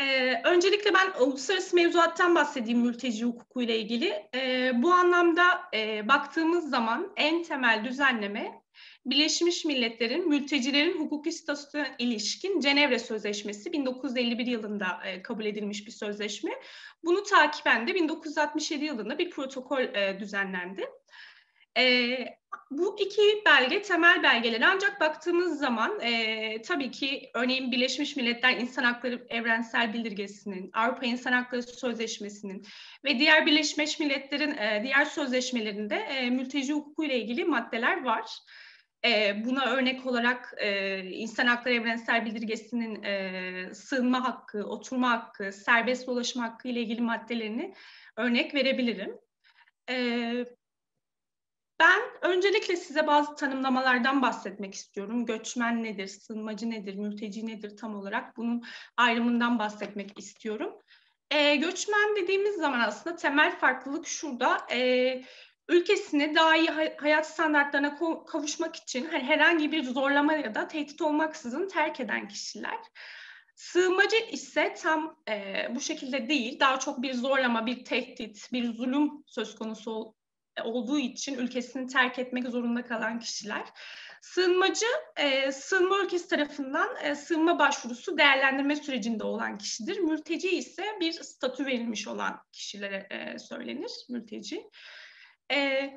Ee, öncelikle ben uluslararası mevzuattan bahsedeyim mülteci hukuku ile ilgili. Ee, bu anlamda e, baktığımız zaman en temel düzenleme Birleşmiş Milletler'in mültecilerin hukuki statüsüne ilişkin Cenevre Sözleşmesi 1951 yılında e, kabul edilmiş bir sözleşme. Bunu takiben de 1967 yılında bir protokol e, düzenlendi. E, bu iki belge temel belgeler ancak baktığımız zaman e, tabii ki örneğin Birleşmiş Milletler İnsan Hakları Evrensel Bildirgesi'nin, Avrupa İnsan Hakları Sözleşmesi'nin ve diğer Birleşmiş Milletler'in e, diğer sözleşmelerinde e, mülteci hukuku ile ilgili maddeler var. E, buna örnek olarak e, İnsan Hakları Evrensel Bildirgesi'nin e, sığınma hakkı, oturma hakkı, serbest dolaşım hakkı ile ilgili maddelerini örnek verebilirim. E, ben öncelikle size bazı tanımlamalardan bahsetmek istiyorum. Göçmen nedir, sığınmacı nedir, mülteci nedir tam olarak bunun ayrımından bahsetmek istiyorum. E, göçmen dediğimiz zaman aslında temel farklılık şurada. E, ülkesini daha iyi hayat standartlarına kavuşmak için hani herhangi bir zorlama ya da tehdit olmaksızın terk eden kişiler. Sığınmacı ise tam e, bu şekilde değil, daha çok bir zorlama, bir tehdit, bir zulüm söz konusu olduğu için ülkesini terk etmek zorunda kalan kişiler. Sığınmacı, e, sığınma ülkesi tarafından e, sığınma başvurusu değerlendirme sürecinde olan kişidir. Mülteci ise bir statü verilmiş olan kişilere e, söylenir, mülteci. E,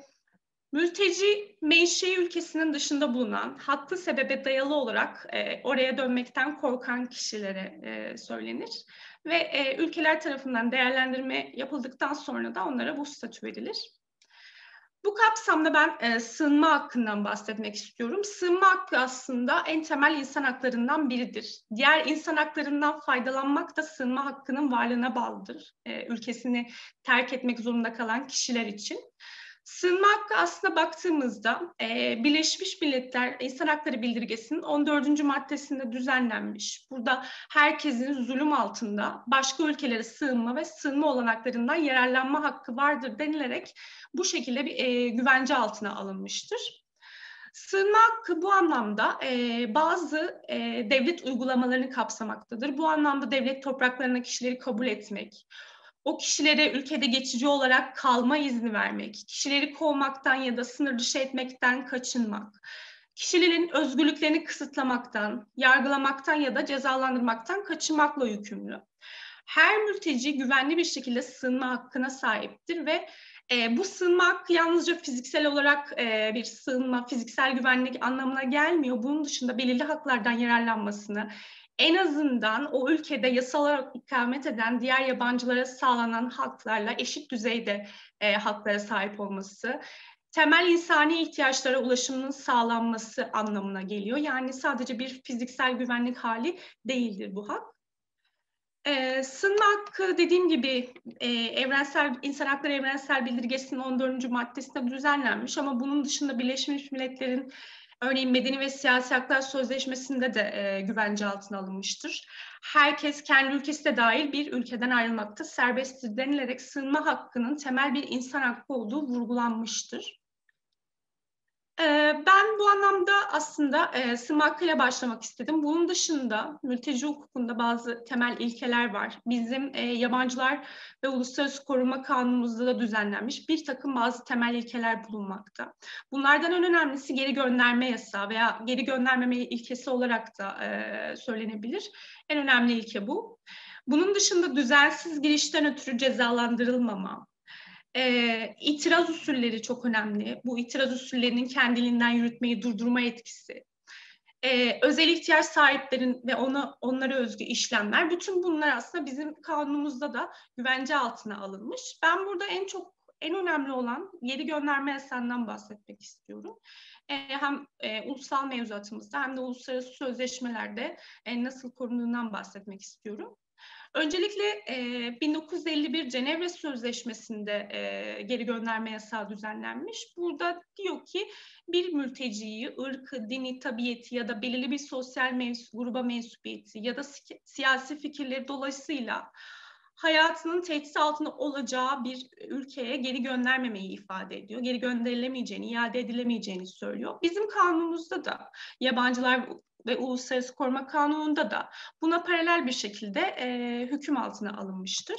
mülteci menşei ülkesinin dışında bulunan, haklı sebebe dayalı olarak e, oraya dönmekten korkan kişilere e, söylenir. Ve e, ülkeler tarafından değerlendirme yapıldıktan sonra da onlara bu statü verilir. Bu kapsamda ben e, sığınma hakkından bahsetmek istiyorum. Sığınma hakkı aslında en temel insan haklarından biridir. Diğer insan haklarından faydalanmak da sığınma hakkının varlığına bağlıdır. E, ülkesini terk etmek zorunda kalan kişiler için. Sığınma hakkı aslında baktığımızda e, Birleşmiş Milletler İnsan Hakları Bildirgesi'nin 14. maddesinde düzenlenmiş. Burada herkesin zulüm altında başka ülkelere sığınma ve sığınma olanaklarından yararlanma hakkı vardır denilerek bu şekilde bir e, güvence altına alınmıştır. Sığınma hakkı bu anlamda e, bazı e, devlet uygulamalarını kapsamaktadır. Bu anlamda devlet topraklarına kişileri kabul etmek, o kişilere ülkede geçici olarak kalma izni vermek, kişileri kovmaktan ya da sınır dışı etmekten kaçınmak, kişilerin özgürlüklerini kısıtlamaktan, yargılamaktan ya da cezalandırmaktan kaçınmakla yükümlü. Her mülteci güvenli bir şekilde sığınma hakkına sahiptir ve e, bu sığınma hakkı yalnızca fiziksel olarak e, bir sığınma, fiziksel güvenlik anlamına gelmiyor. Bunun dışında belirli haklardan yararlanmasını, en azından o ülkede yasal olarak ikamet eden diğer yabancılara sağlanan haklarla eşit düzeyde e, haklara sahip olması, temel insani ihtiyaçlara ulaşımının sağlanması anlamına geliyor. Yani sadece bir fiziksel güvenlik hali değildir bu hak. Ee, sınma hakkı dediğim gibi e, evrensel insan hakları evrensel bildirgesinin 14. maddesinde düzenlenmiş ama bunun dışında Birleşmiş Milletler'in Örneğin Medeni ve Siyasi Haklar Sözleşmesi'nde de e, güvence altına alınmıştır. Herkes kendi ülkesi de dahil bir ülkeden ayrılmakta serbesttir denilerek sığınma hakkının temel bir insan hakkı olduğu vurgulanmıştır. Ee, ben bu anlamda aslında e, SMAK ile başlamak istedim. Bunun dışında mülteci hukukunda bazı temel ilkeler var. Bizim e, yabancılar ve uluslararası koruma kanunumuzda da düzenlenmiş bir takım bazı temel ilkeler bulunmakta. Bunlardan en önemlisi geri gönderme yasağı veya geri göndermeme ilkesi olarak da e, söylenebilir. En önemli ilke bu. Bunun dışında düzensiz girişten ötürü cezalandırılmama, e, itiraz usulleri çok önemli. Bu itiraz usullerinin kendiliğinden yürütmeyi durdurma etkisi. E, özel ihtiyaç sahiplerin ve ona onlara özgü işlemler. Bütün bunlar aslında bizim kanunumuzda da güvence altına alınmış. Ben burada en çok en önemli olan geri gönderme yasağından bahsetmek istiyorum. E, hem e, ulusal mevzuatımızda hem de uluslararası sözleşmelerde e, nasıl korunduğundan bahsetmek istiyorum. Öncelikle e, 1951 Cenevre Sözleşmesi'nde e, geri gönderme yasağı düzenlenmiş. Burada diyor ki bir mülteciyi ırkı, dini, tabiyeti ya da belirli bir sosyal mens gruba mensubiyeti ya da si siyasi fikirleri dolayısıyla hayatının tehdit altında olacağı bir ülkeye geri göndermemeyi ifade ediyor. Geri gönderilemeyeceğini, iade edilemeyeceğini söylüyor. Bizim kanunumuzda da yabancılar ve Uluslararası Koruma Kanunu'nda da buna paralel bir şekilde e, hüküm altına alınmıştır.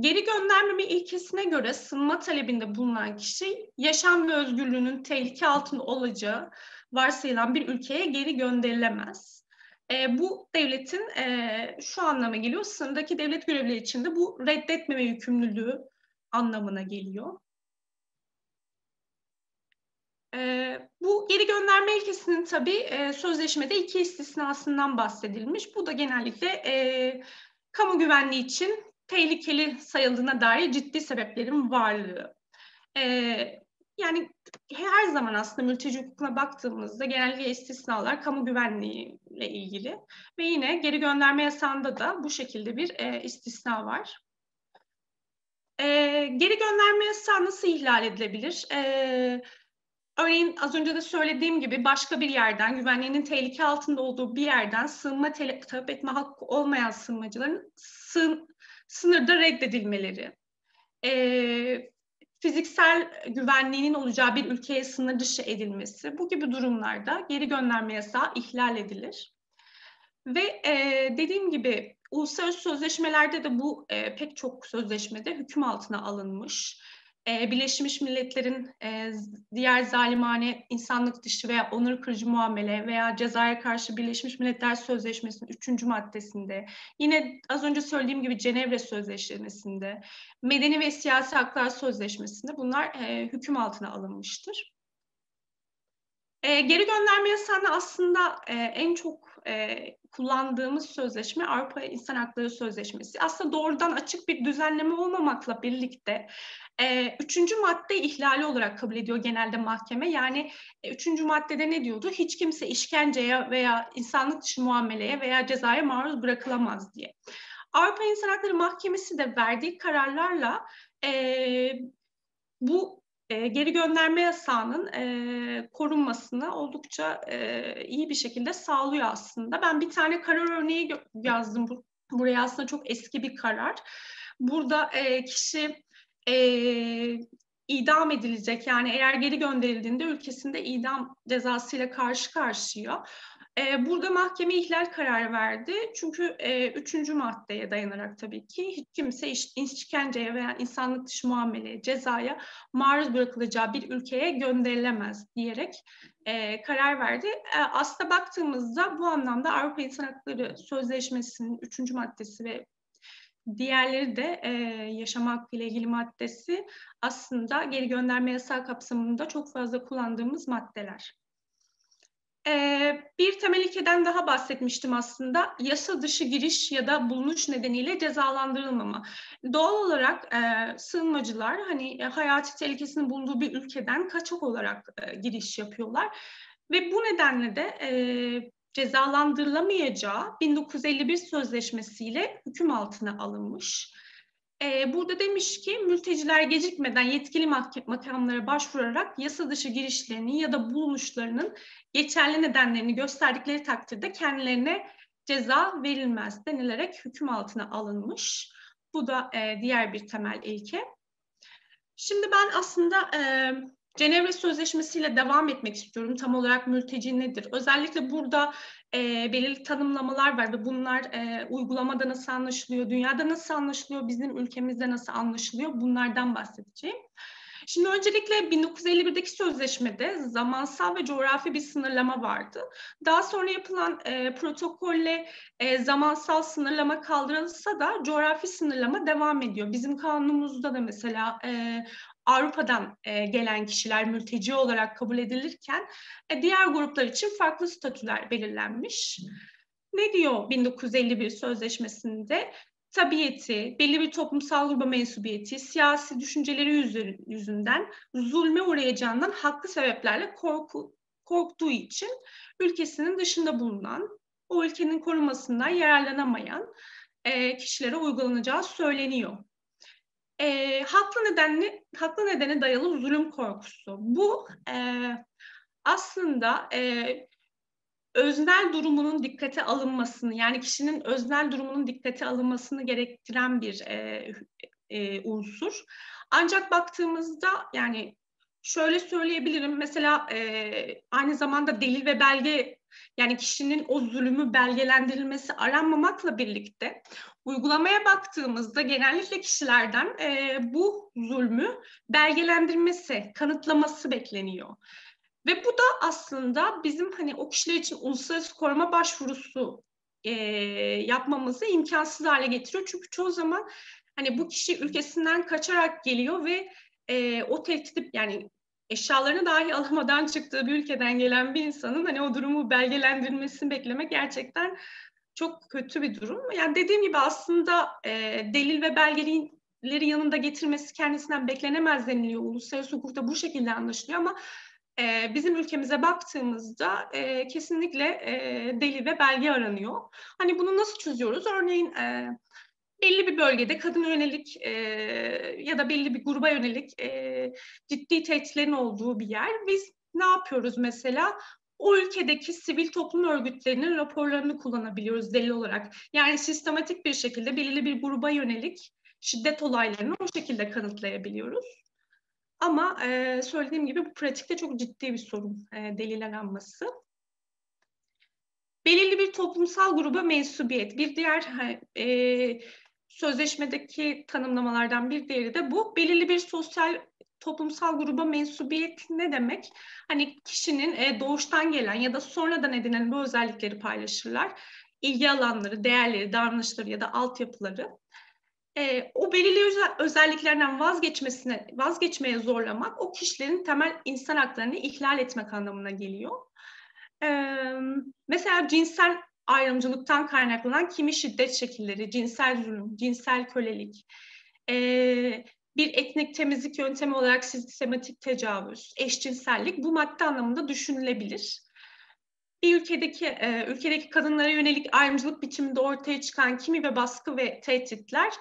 Geri göndermeme ilkesine göre sınma talebinde bulunan kişi yaşam ve özgürlüğünün tehlike altında olacağı varsayılan bir ülkeye geri gönderilemez. E, bu devletin e, şu anlama geliyor, sınırdaki devlet görevlileri için de bu reddetmeme yükümlülüğü anlamına geliyor. E, bu geri gönderme ilkesinin tabii e, sözleşmede iki istisnasından bahsedilmiş. Bu da genellikle e, kamu güvenliği için tehlikeli sayıldığına dair ciddi sebeplerin varlığı. E, yani her zaman aslında mülteci hukukuna baktığımızda genellikle istisnalar kamu güvenliği ile ilgili ve yine geri gönderme yasağında da bu şekilde bir e, istisna var. E, geri gönderme yasağı nasıl ihlal edilebilir? E, örneğin az önce de söylediğim gibi başka bir yerden, güvenliğinin tehlike altında olduğu bir yerden sığınma talep etme hakkı olmayan sığınmacıların sığın, sınırda reddedilmeleri, e, fiziksel güvenliğinin olacağı bir ülkeye sınır dışı edilmesi, bu gibi durumlarda geri gönderme yasağı ihlal edilir. Ve e, dediğim gibi uluslararası sözleşmelerde de bu e, pek çok sözleşmede hüküm altına alınmış e, Birleşmiş Milletler'in e, diğer zalimane insanlık dışı veya onur kırıcı muamele veya cezaya karşı Birleşmiş Milletler Sözleşmesi'nin üçüncü maddesinde, yine az önce söylediğim gibi Cenevre Sözleşmesi'nde, Medeni ve Siyasi Haklar Sözleşmesi'nde bunlar e, hüküm altına alınmıştır. E, geri gönderme yasağını aslında e, en çok e, kullandığımız sözleşme Avrupa İnsan Hakları Sözleşmesi. Aslında doğrudan açık bir düzenleme olmamakla birlikte e, üçüncü madde ihlali olarak kabul ediyor genelde mahkeme. Yani e, üçüncü maddede ne diyordu? Hiç kimse işkenceye veya insanlık dışı muameleye veya cezaya maruz bırakılamaz diye. Avrupa İnsan Hakları Mahkemesi de verdiği kararlarla e, bu e, geri gönderme yasağının e, korunmasını oldukça e, iyi bir şekilde sağlıyor aslında. Ben bir tane karar örneği yazdım bu, buraya aslında çok eski bir karar. Burada e, kişi e, idam edilecek yani eğer geri gönderildiğinde ülkesinde idam cezasıyla karşı karşıya. E, burada mahkeme ihlal kararı verdi. Çünkü e, üçüncü maddeye dayanarak tabii ki hiç kimse iş, işkenceye veya insanlık dışı muameleye, cezaya maruz bırakılacağı bir ülkeye gönderilemez diyerek e, karar verdi. E, aslında baktığımızda bu anlamda Avrupa İnsan Hakları Sözleşmesi'nin üçüncü maddesi ve Diğerleri de e, yaşam hakkı ile ilgili maddesi aslında geri gönderme yasağı kapsamında çok fazla kullandığımız maddeler. E, bir temel ilkeden daha bahsetmiştim aslında. Yasa dışı giriş ya da bulunuş nedeniyle cezalandırılmama. Doğal olarak e, sığınmacılar hani e, hayati tehlikesinin bulunduğu bir ülkeden kaçak olarak e, giriş yapıyorlar. Ve bu nedenle de e, cezalandırılamayacağı 1951 sözleşmesiyle hüküm altına alınmış. Ee, burada demiş ki mülteciler gecikmeden yetkili makamlara başvurarak yasa dışı girişlerini ya da bulunuşlarının geçerli nedenlerini gösterdikleri takdirde kendilerine ceza verilmez denilerek hüküm altına alınmış. Bu da e, diğer bir temel ilke. Şimdi ben aslında e, Cenevre Sözleşmesi ile devam etmek istiyorum. Tam olarak mülteci nedir? Özellikle burada e, belirli tanımlamalar var ve bunlar e, uygulamada nasıl anlaşılıyor, dünyada nasıl anlaşılıyor, bizim ülkemizde nasıl anlaşılıyor bunlardan bahsedeceğim. Şimdi öncelikle 1951'deki sözleşmede zamansal ve coğrafi bir sınırlama vardı. Daha sonra yapılan e, protokolle e, zamansal sınırlama kaldırılsa da coğrafi sınırlama devam ediyor. Bizim kanunumuzda da mesela e, Avrupa'dan e, gelen kişiler mülteci olarak kabul edilirken e, diğer gruplar için farklı statüler belirlenmiş. Ne diyor 1951 sözleşmesinde? Tabiiyeti, belli bir toplumsal gruba mensubiyeti, siyasi düşünceleri yüzünden zulme uğrayacağından haklı sebeplerle korku, korktuğu için ülkesinin dışında bulunan, o ülkenin korumasından yararlanamayan e, kişilere uygulanacağı söyleniyor e, haklı nedenli haklı nedene dayalı zulüm korkusu. Bu e, aslında e, öznel durumunun dikkate alınmasını yani kişinin öznel durumunun dikkate alınmasını gerektiren bir e, e, unsur. Ancak baktığımızda yani şöyle söyleyebilirim. Mesela e, aynı zamanda delil ve belge yani kişinin o zulümü belgelendirilmesi aranmamakla birlikte uygulamaya baktığımızda genellikle kişilerden e, bu zulmü belgelendirmesi, kanıtlaması bekleniyor. Ve bu da aslında bizim hani o kişiler için uluslararası koruma başvurusu e, yapmamızı imkansız hale getiriyor. Çünkü çoğu zaman hani bu kişi ülkesinden kaçarak geliyor ve e, o tehdit yani eşyalarını dahi alamadan çıktığı bir ülkeden gelen bir insanın hani o durumu belgelendirilmesini beklemek gerçekten çok kötü bir durum. Yani dediğim gibi aslında e, delil ve belgeleri yanında getirmesi kendisinden beklenemez deniliyor. Uluslararası hukukta bu şekilde anlaşılıyor ama e, bizim ülkemize baktığımızda e, kesinlikle e, delil ve belge aranıyor. Hani bunu nasıl çözüyoruz? Örneğin e, belli bir bölgede kadın yönelik e, ya da belli bir gruba yönelik e, ciddi tehditlerin olduğu bir yer. Biz ne yapıyoruz mesela? O ülkedeki sivil toplum örgütlerinin raporlarını kullanabiliyoruz delil olarak. Yani sistematik bir şekilde belirli bir gruba yönelik şiddet olaylarını o şekilde kanıtlayabiliyoruz. Ama e, söylediğim gibi bu pratikte çok ciddi bir sorun e, delil aranması. Belirli bir toplumsal gruba mensubiyet. Bir diğer e, sözleşmedeki tanımlamalardan bir diğeri de bu. Belirli bir sosyal toplumsal gruba mensubiyet ne demek? Hani kişinin e, doğuştan gelen ya da sonradan edinen bu özellikleri paylaşırlar. İlgi alanları, değerleri, davranışları ya da altyapıları. E, o belirli özel, özelliklerden vazgeçmesine, vazgeçmeye zorlamak o kişilerin temel insan haklarını ihlal etmek anlamına geliyor. E, mesela cinsel ayrımcılıktan kaynaklanan kimi şiddet şekilleri, cinsel zulüm, cinsel kölelik, e, bir etnik temizlik yöntemi olarak sistematik tecavüz, eşcinsellik bu madde anlamında düşünülebilir. Bir ülkedeki e, ülkedeki kadınlara yönelik ayrımcılık biçiminde ortaya çıkan kimi ve baskı ve tehditler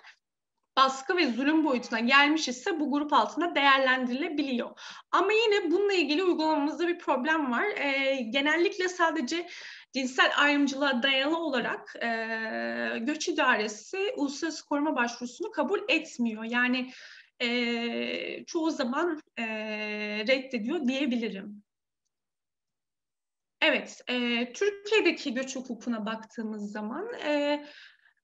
baskı ve zulüm boyutuna gelmiş ise bu grup altında değerlendirilebiliyor. Ama yine bununla ilgili uygulamamızda bir problem var. E, genellikle sadece cinsel ayrımcılığa dayalı olarak e, göç idaresi uluslararası koruma başvurusunu kabul etmiyor. Yani e, çoğu zaman e, reddediyor diyebilirim. Evet, e, Türkiye'deki göç hukukuna baktığımız zaman e,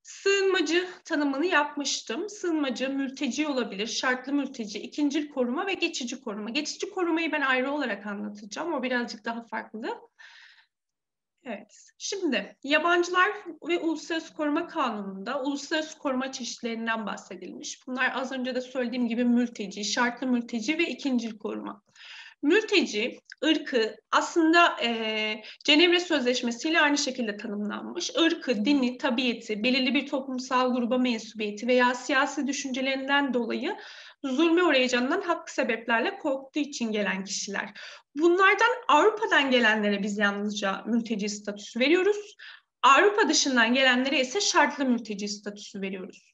sığınmacı tanımını yapmıştım. Sığınmacı, mülteci olabilir, şartlı mülteci, ikincil koruma ve geçici koruma. Geçici korumayı ben ayrı olarak anlatacağım. O birazcık daha farklı. Evet. Şimdi yabancılar ve uluslararası koruma kanununda uluslararası koruma çeşitlerinden bahsedilmiş. Bunlar az önce de söylediğim gibi mülteci, şartlı mülteci ve ikincil koruma. Mülteci, ırkı aslında e, Cenevre Sözleşmesi ile aynı şekilde tanımlanmış. Irkı, dini, tabiiyeti, belirli bir toplumsal gruba mensubiyeti veya siyasi düşüncelerinden dolayı zulme uğrayacağından haklı sebeplerle korktuğu için gelen kişiler. Bunlardan Avrupa'dan gelenlere biz yalnızca mülteci statüsü veriyoruz. Avrupa dışından gelenlere ise şartlı mülteci statüsü veriyoruz.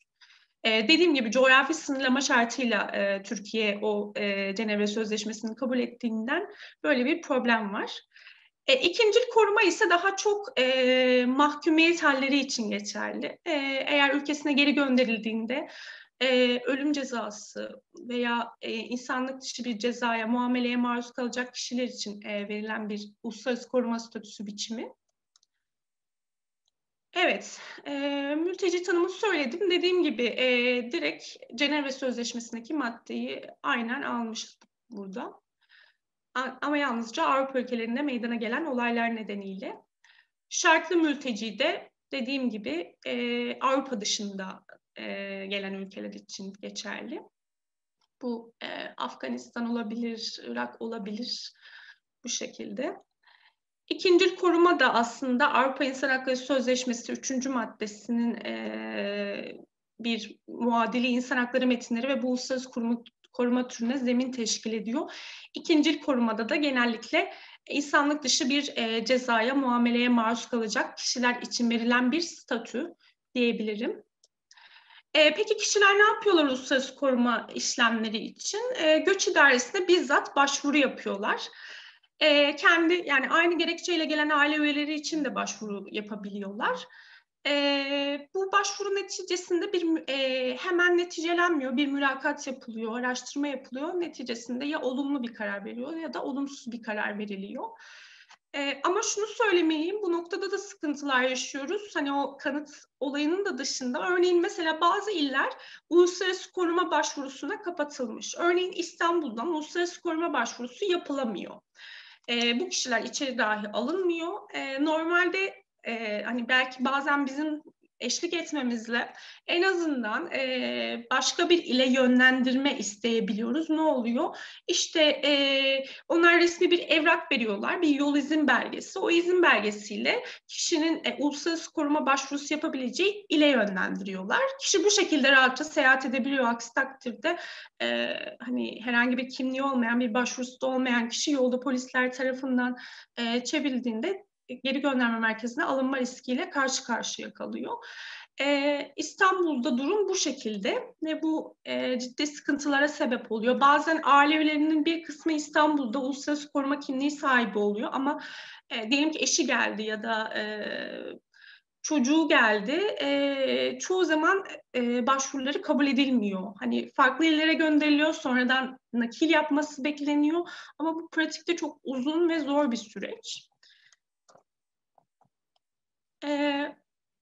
Ee, dediğim gibi coğrafi sınırlama şartıyla e, Türkiye o e, Cenevre Sözleşmesi'ni kabul ettiğinden böyle bir problem var. E, ikincil koruma ise daha çok e, mahkumiyet halleri için geçerli. E, eğer ülkesine geri gönderildiğinde e, ölüm cezası veya e, insanlık dışı bir cezaya, muameleye maruz kalacak kişiler için e, verilen bir uluslararası koruma statüsü biçimi. Evet, e, mülteci tanımı söyledim. Dediğim gibi e, direkt Cenevre Sözleşmesi'ndeki maddeyi aynen almışız burada. Ama yalnızca Avrupa ülkelerinde meydana gelen olaylar nedeniyle. Şartlı mülteci de dediğim gibi e, Avrupa dışında e, gelen ülkeler için geçerli. Bu e, Afganistan olabilir, Irak olabilir bu şekilde. İkinci koruma da aslında Avrupa İnsan Hakları Sözleşmesi 3. maddesinin e, bir muadili insan hakları metinleri ve uluslararası koruma, koruma türüne zemin teşkil ediyor. İkincil korumada da genellikle insanlık dışı bir e, cezaya, muameleye maruz kalacak kişiler için verilen bir statü diyebilirim. E, peki kişiler ne yapıyorlar uluslararası koruma işlemleri için? E, göç idaresine bizzat başvuru yapıyorlar. E, kendi yani aynı gerekçeyle gelen aile üyeleri için de başvuru yapabiliyorlar. E, bu başvuru neticesinde bir e, hemen neticelenmiyor, bir mülakat yapılıyor, araştırma yapılıyor. Neticesinde ya olumlu bir karar veriyor ya da olumsuz bir karar veriliyor. E, ama şunu söylemeliyim, bu noktada da sıkıntılar yaşıyoruz. Hani o kanıt olayının da dışında, örneğin mesela bazı iller uluslararası koruma başvurusuna kapatılmış. Örneğin İstanbul'dan uluslararası koruma başvurusu yapılamıyor. E, bu kişiler içeri dahi alınmıyor. E, normalde e, hani belki bazen bizim eşlik etmemizle en azından e, başka bir ile yönlendirme isteyebiliyoruz. Ne oluyor? İşte e, onlar resmi bir evrak veriyorlar, bir yol izin belgesi. O izin belgesiyle kişinin e, uluslararası koruma başvurusu yapabileceği ile yönlendiriyorlar. Kişi bu şekilde rahatça seyahat edebiliyor. Aksi takdirde e, hani herhangi bir kimliği olmayan, bir başvurusu da olmayan kişi yolda polisler tarafından e, çevrildiğinde geri gönderme merkezine alınma riskiyle karşı karşıya kalıyor. Ee, İstanbul'da durum bu şekilde ve bu e, ciddi sıkıntılara sebep oluyor. Bazen aile üyelerinin bir kısmı İstanbul'da uluslararası koruma kimliği sahibi oluyor ama e, diyelim ki eşi geldi ya da e, çocuğu geldi. E, çoğu zaman e, başvuruları kabul edilmiyor. Hani farklı illere gönderiliyor, sonradan nakil yapması bekleniyor ama bu pratikte çok uzun ve zor bir süreç. E,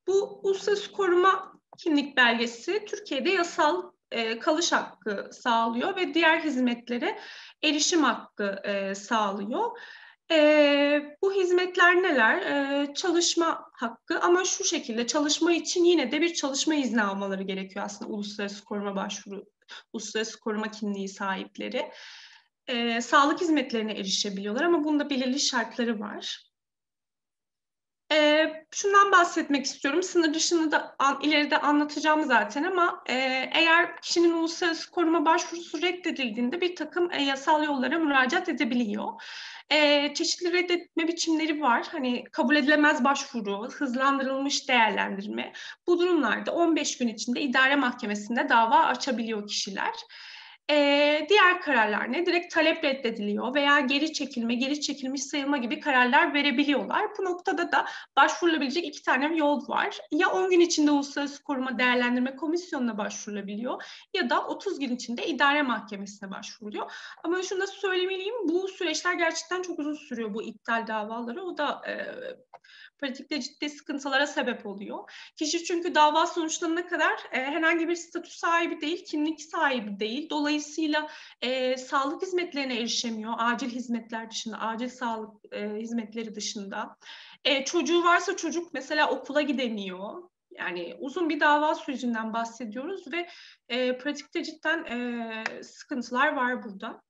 bu uluslararası koruma kimlik belgesi Türkiye'de yasal e, kalış hakkı sağlıyor ve diğer hizmetlere erişim hakkı e, sağlıyor. E, bu hizmetler neler? E, çalışma hakkı ama şu şekilde çalışma için yine de bir çalışma izni almaları gerekiyor aslında uluslararası koruma başvuru, uluslararası koruma kimliği sahipleri. E, sağlık hizmetlerine erişebiliyorlar ama bunda belirli şartları var. E, şundan bahsetmek istiyorum. Sınır dışını da an, ileride anlatacağım zaten ama e, eğer kişinin uluslararası koruma başvurusu reddedildiğinde bir takım e, yasal yollara müracaat edebiliyor. E, çeşitli reddetme biçimleri var. Hani kabul edilemez başvuru, hızlandırılmış değerlendirme. Bu durumlarda 15 gün içinde idare mahkemesinde dava açabiliyor kişiler. Ee, diğer kararlar ne? Direkt talep reddediliyor veya geri çekilme, geri çekilmiş sayılma gibi kararlar verebiliyorlar. Bu noktada da başvurulabilecek iki tane yol var. Ya 10 gün içinde Uluslararası Koruma Değerlendirme Komisyonu'na başvurulabiliyor ya da 30 gün içinde idare mahkemesine başvuruluyor. Ama şunu da söylemeliyim, bu süreçler gerçekten çok uzun sürüyor bu iptal davaları. O da e, pratikte ciddi sıkıntılara sebep oluyor. Kişi çünkü dava sonuçlanana kadar e, herhangi bir statü sahibi değil, kimlik sahibi değil. Dolayısıyla e, sağlık hizmetlerine erişemiyor. Acil hizmetler dışında, acil sağlık e, hizmetleri dışında. E, çocuğu varsa çocuk mesela okula gidemiyor. Yani uzun bir dava sürecinden bahsediyoruz ve e, pratikte cidden e, sıkıntılar var burada.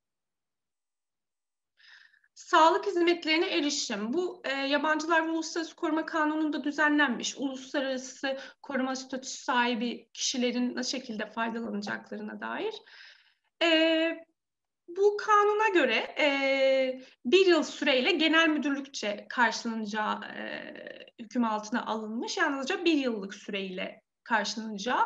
Sağlık hizmetlerine erişim. Bu e, Yabancılar ve Uluslararası Koruma Kanunu'nda düzenlenmiş. Uluslararası koruma statüsü sahibi kişilerin ne şekilde faydalanacaklarına dair. E, bu kanuna göre e, bir yıl süreyle genel müdürlükçe karşılanacağı e, hüküm altına alınmış. Yalnızca bir yıllık süreyle karşılanacağı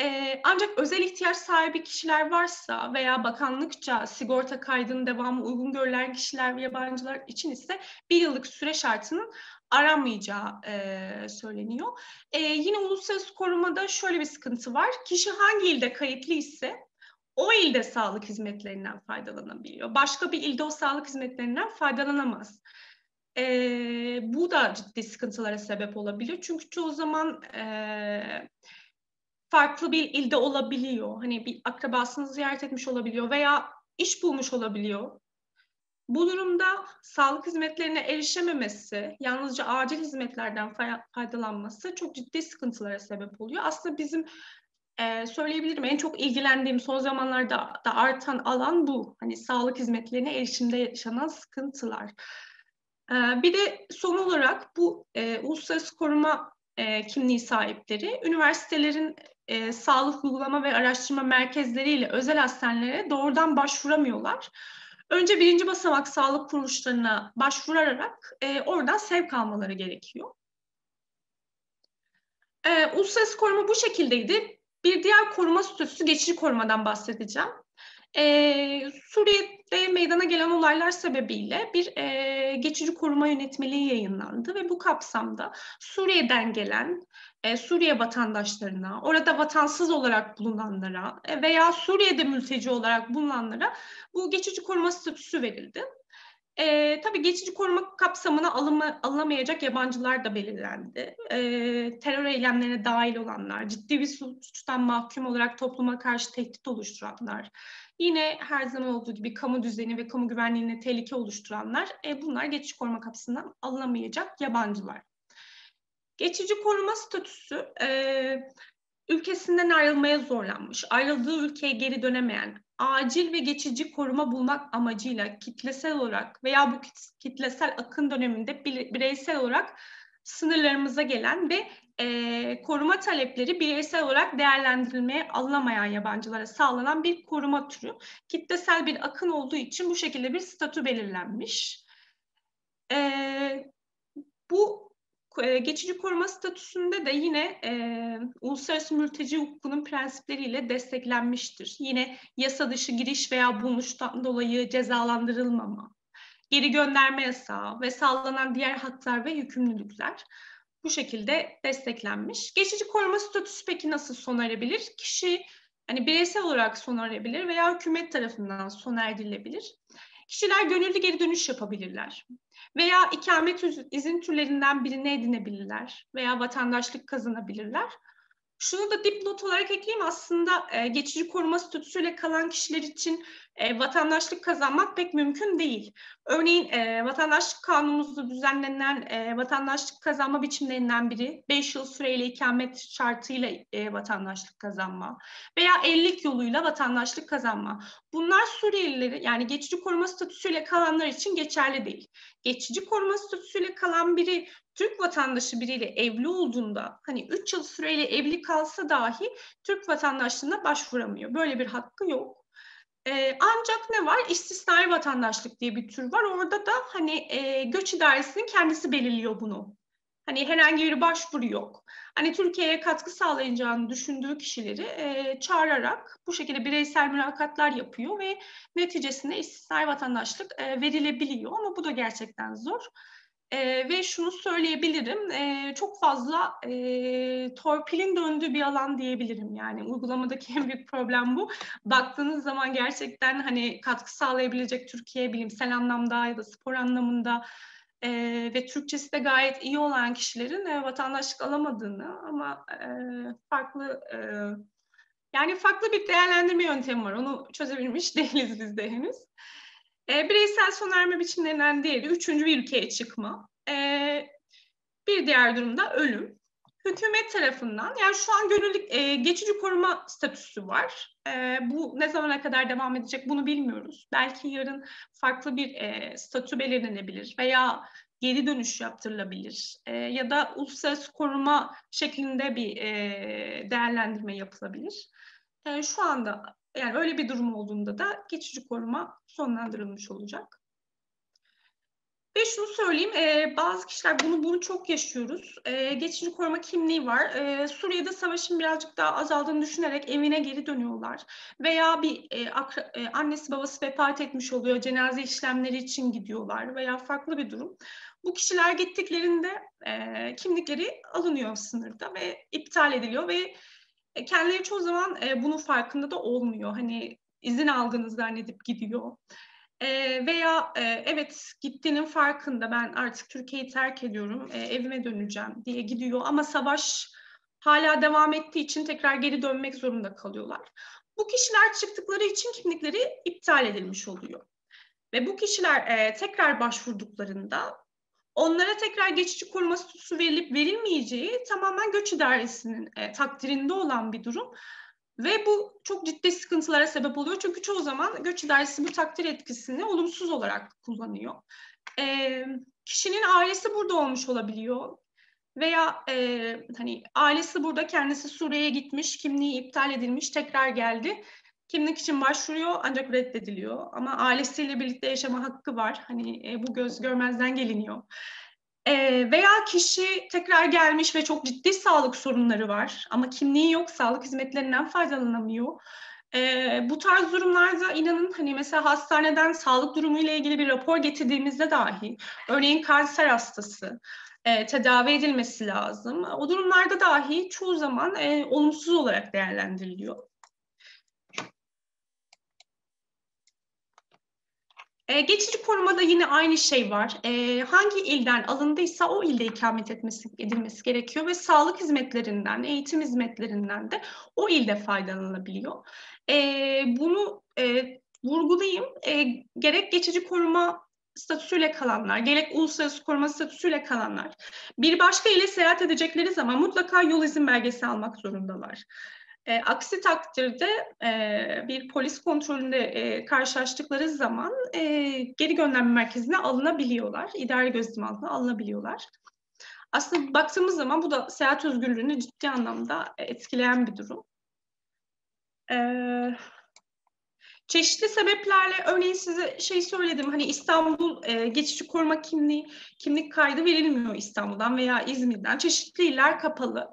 ee, ancak özel ihtiyaç sahibi kişiler varsa veya bakanlıkça sigorta kaydının devamı uygun görülen kişiler ve yabancılar için ise bir yıllık süre şartının aranmayacağı e, söyleniyor. E, yine uluslararası korumada şöyle bir sıkıntı var. Kişi hangi ilde kayıtlı ise o ilde sağlık hizmetlerinden faydalanabiliyor. Başka bir ilde o sağlık hizmetlerinden faydalanamaz. E, bu da ciddi sıkıntılara sebep olabiliyor. Çünkü çoğu zaman e, farklı bir ilde olabiliyor. Hani bir akrabasını ziyaret etmiş olabiliyor veya iş bulmuş olabiliyor. Bu durumda sağlık hizmetlerine erişememesi, yalnızca acil hizmetlerden faydalanması çok ciddi sıkıntılara sebep oluyor. Aslında bizim e, söyleyebilirim en çok ilgilendiğim son zamanlarda da artan alan bu. Hani sağlık hizmetlerine erişimde yaşanan sıkıntılar. E, bir de son olarak bu e, uluslararası koruma e, kimliği sahipleri üniversitelerin e, sağlık uygulama ve araştırma merkezleriyle özel hastanelere doğrudan başvuramıyorlar. Önce birinci basamak sağlık kuruluşlarına başvurarak e, oradan sevk almaları gerekiyor. E, uluslararası koruma bu şekildeydi. Bir diğer koruma statüsü geçici korumadan bahsedeceğim. Ee, Suriye'de meydana gelen olaylar sebebiyle bir e, geçici koruma yönetmeliği yayınlandı ve bu kapsamda Suriye'den gelen e, Suriye vatandaşlarına, orada vatansız olarak bulunanlara e, veya Suriye'de mülteci olarak bulunanlara bu geçici koruma statüsü verildi. E, tabii geçici koruma kapsamına alınma, alınamayacak yabancılar da belirlendi. E, terör eylemlerine dahil olanlar, ciddi bir suçtan mahkum olarak topluma karşı tehdit oluşturanlar, yine her zaman olduğu gibi kamu düzeni ve kamu güvenliğine tehlike oluşturanlar, e, bunlar geçici koruma kapsamından alınamayacak yabancılar. Geçici koruma statüsü e, ülkesinden ayrılmaya zorlanmış, ayrıldığı ülkeye geri dönemeyen, acil ve geçici koruma bulmak amacıyla kitlesel olarak veya bu kitlesel akın döneminde bireysel olarak sınırlarımıza gelen ve e, koruma talepleri bireysel olarak değerlendirilmeye alınamayan yabancılara sağlanan bir koruma türü. Kitlesel bir akın olduğu için bu şekilde bir statü belirlenmiş. E, bu geçici koruma statüsünde de yine e, uluslararası mülteci hukukunun prensipleriyle desteklenmiştir. Yine yasa dışı giriş veya bulunuştan dolayı cezalandırılmama, geri gönderme yasağı ve sağlanan diğer haklar ve yükümlülükler bu şekilde desteklenmiş. Geçici koruma statüsü peki nasıl sona erebilir? Kişi hani bireysel olarak sona erebilir veya hükümet tarafından sona erdirilebilir. Kişiler gönüllü geri dönüş yapabilirler veya ikamet izin türlerinden birini edinebilirler veya vatandaşlık kazanabilirler. Şunu da dipnot olarak ekleyeyim aslında e, geçici koruma statüsüyle kalan kişiler için e, vatandaşlık kazanmak pek mümkün değil. Örneğin e, vatandaşlık kanunumuzda düzenlenen e, vatandaşlık kazanma biçimlerinden biri 5 yıl süreyle ikamet şartıyla e, vatandaşlık kazanma veya evlilik yoluyla vatandaşlık kazanma. Bunlar Suriyelileri yani geçici koruma statüsüyle kalanlar için geçerli değil. Geçici koruma statüsüyle kalan biri Türk vatandaşı biriyle evli olduğunda hani 3 yıl süreyle evli kalsa dahi Türk vatandaşlığına başvuramıyor. Böyle bir hakkı yok. Ee, ancak ne var? İstisnai vatandaşlık diye bir tür var. Orada da hani e, göç idaresinin kendisi belirliyor bunu. Hani herhangi bir başvuru yok. Hani Türkiye'ye katkı sağlayacağını düşündüğü kişileri e, çağırarak bu şekilde bireysel mülakatlar yapıyor ve neticesinde istisnai vatandaşlık e, verilebiliyor ama bu da gerçekten zor. E, ve şunu söyleyebilirim, e, çok fazla e, torpilin döndüğü bir alan diyebilirim. Yani uygulamadaki en büyük problem bu. Baktığınız zaman gerçekten hani katkı sağlayabilecek Türkiye bilimsel anlamda ya da spor anlamında e, ve Türkçesi de gayet iyi olan kişilerin e, vatandaşlık alamadığını ama e, farklı e, yani farklı bir değerlendirme yöntemi var. Onu çözebilmiş değiliz biz de henüz. E, bireysel sona erme biçimlerinden diğeri üçüncü bir ülkeye çıkma. E, bir diğer durumda ölüm. Hükümet tarafından yani şu an gönüllü e, geçici koruma statüsü var. E, bu ne zamana kadar devam edecek bunu bilmiyoruz. Belki yarın farklı bir e, statü belirlenebilir veya geri dönüş yaptırılabilir e, ya da uluslararası koruma şeklinde bir e, değerlendirme yapılabilir. E, şu anda yani öyle bir durum olduğunda da geçici koruma sonlandırılmış olacak. Ve şunu söyleyeyim, e, bazı kişiler bunu bunu çok yaşıyoruz. E, geçici koruma kimliği var. E, Suriye'de savaşın birazcık daha azaldığını düşünerek evine geri dönüyorlar. Veya bir e, akra, e, annesi babası vefat etmiş oluyor, cenaze işlemleri için gidiyorlar veya farklı bir durum. Bu kişiler gittiklerinde e, kimlikleri alınıyor sınırda ve iptal ediliyor ve e, kendileri çoğu zaman e, bunun farkında da olmuyor. Hani izin aldığını zannedip gidiyor. E, veya e, evet gittiğinin farkında ben artık Türkiye'yi terk ediyorum, e, evime döneceğim diye gidiyor ama savaş hala devam ettiği için tekrar geri dönmek zorunda kalıyorlar. Bu kişiler çıktıkları için kimlikleri iptal edilmiş oluyor. Ve bu kişiler e, tekrar başvurduklarında onlara tekrar geçici koruma statüsü verilip verilmeyeceği tamamen göç idaresinin e, takdirinde olan bir durum. Ve bu çok ciddi sıkıntılara sebep oluyor. Çünkü çoğu zaman göç idaresi bu takdir etkisini olumsuz olarak kullanıyor. E, kişinin ailesi burada olmuş olabiliyor. Veya e, hani ailesi burada kendisi Suriye'ye gitmiş, kimliği iptal edilmiş, tekrar geldi. Kimlik için başvuruyor ancak reddediliyor. Ama ailesiyle birlikte yaşama hakkı var. Hani e, bu göz görmezden geliniyor. E, veya kişi tekrar gelmiş ve çok ciddi sağlık sorunları var. Ama kimliği yok, sağlık hizmetlerinden faydalanamıyor. E, bu tarz durumlarda inanın hani mesela hastaneden sağlık durumu ile ilgili bir rapor getirdiğimizde dahi, örneğin kanser hastası, e, tedavi edilmesi lazım. O durumlarda dahi çoğu zaman e, olumsuz olarak değerlendiriliyor. E, geçici korumada yine aynı şey var. E, hangi ilden alındıysa o ilde ikamet etmesi, edilmesi gerekiyor ve sağlık hizmetlerinden, eğitim hizmetlerinden de o ilde faydalanılabiliyor. E, bunu e, vurgulayayım. E, gerek geçici koruma statüsüyle kalanlar, gerek uluslararası koruma statüsüyle kalanlar bir başka ile seyahat edecekleri zaman mutlaka yol izin belgesi almak zorundalar. E, aksi takdirde e, bir polis kontrolünde e, karşılaştıkları zaman e, geri gönderme merkezine alınabiliyorlar. İdari gözetim altına alınabiliyorlar. Aslında baktığımız zaman bu da seyahat özgürlüğünü ciddi anlamda etkileyen bir durum. Evet. Çeşitli sebeplerle örneğin size şey söyledim hani İstanbul e, geçici koruma kimliği kimlik kaydı verilmiyor İstanbul'dan veya İzmir'den. Çeşitli iller kapalı.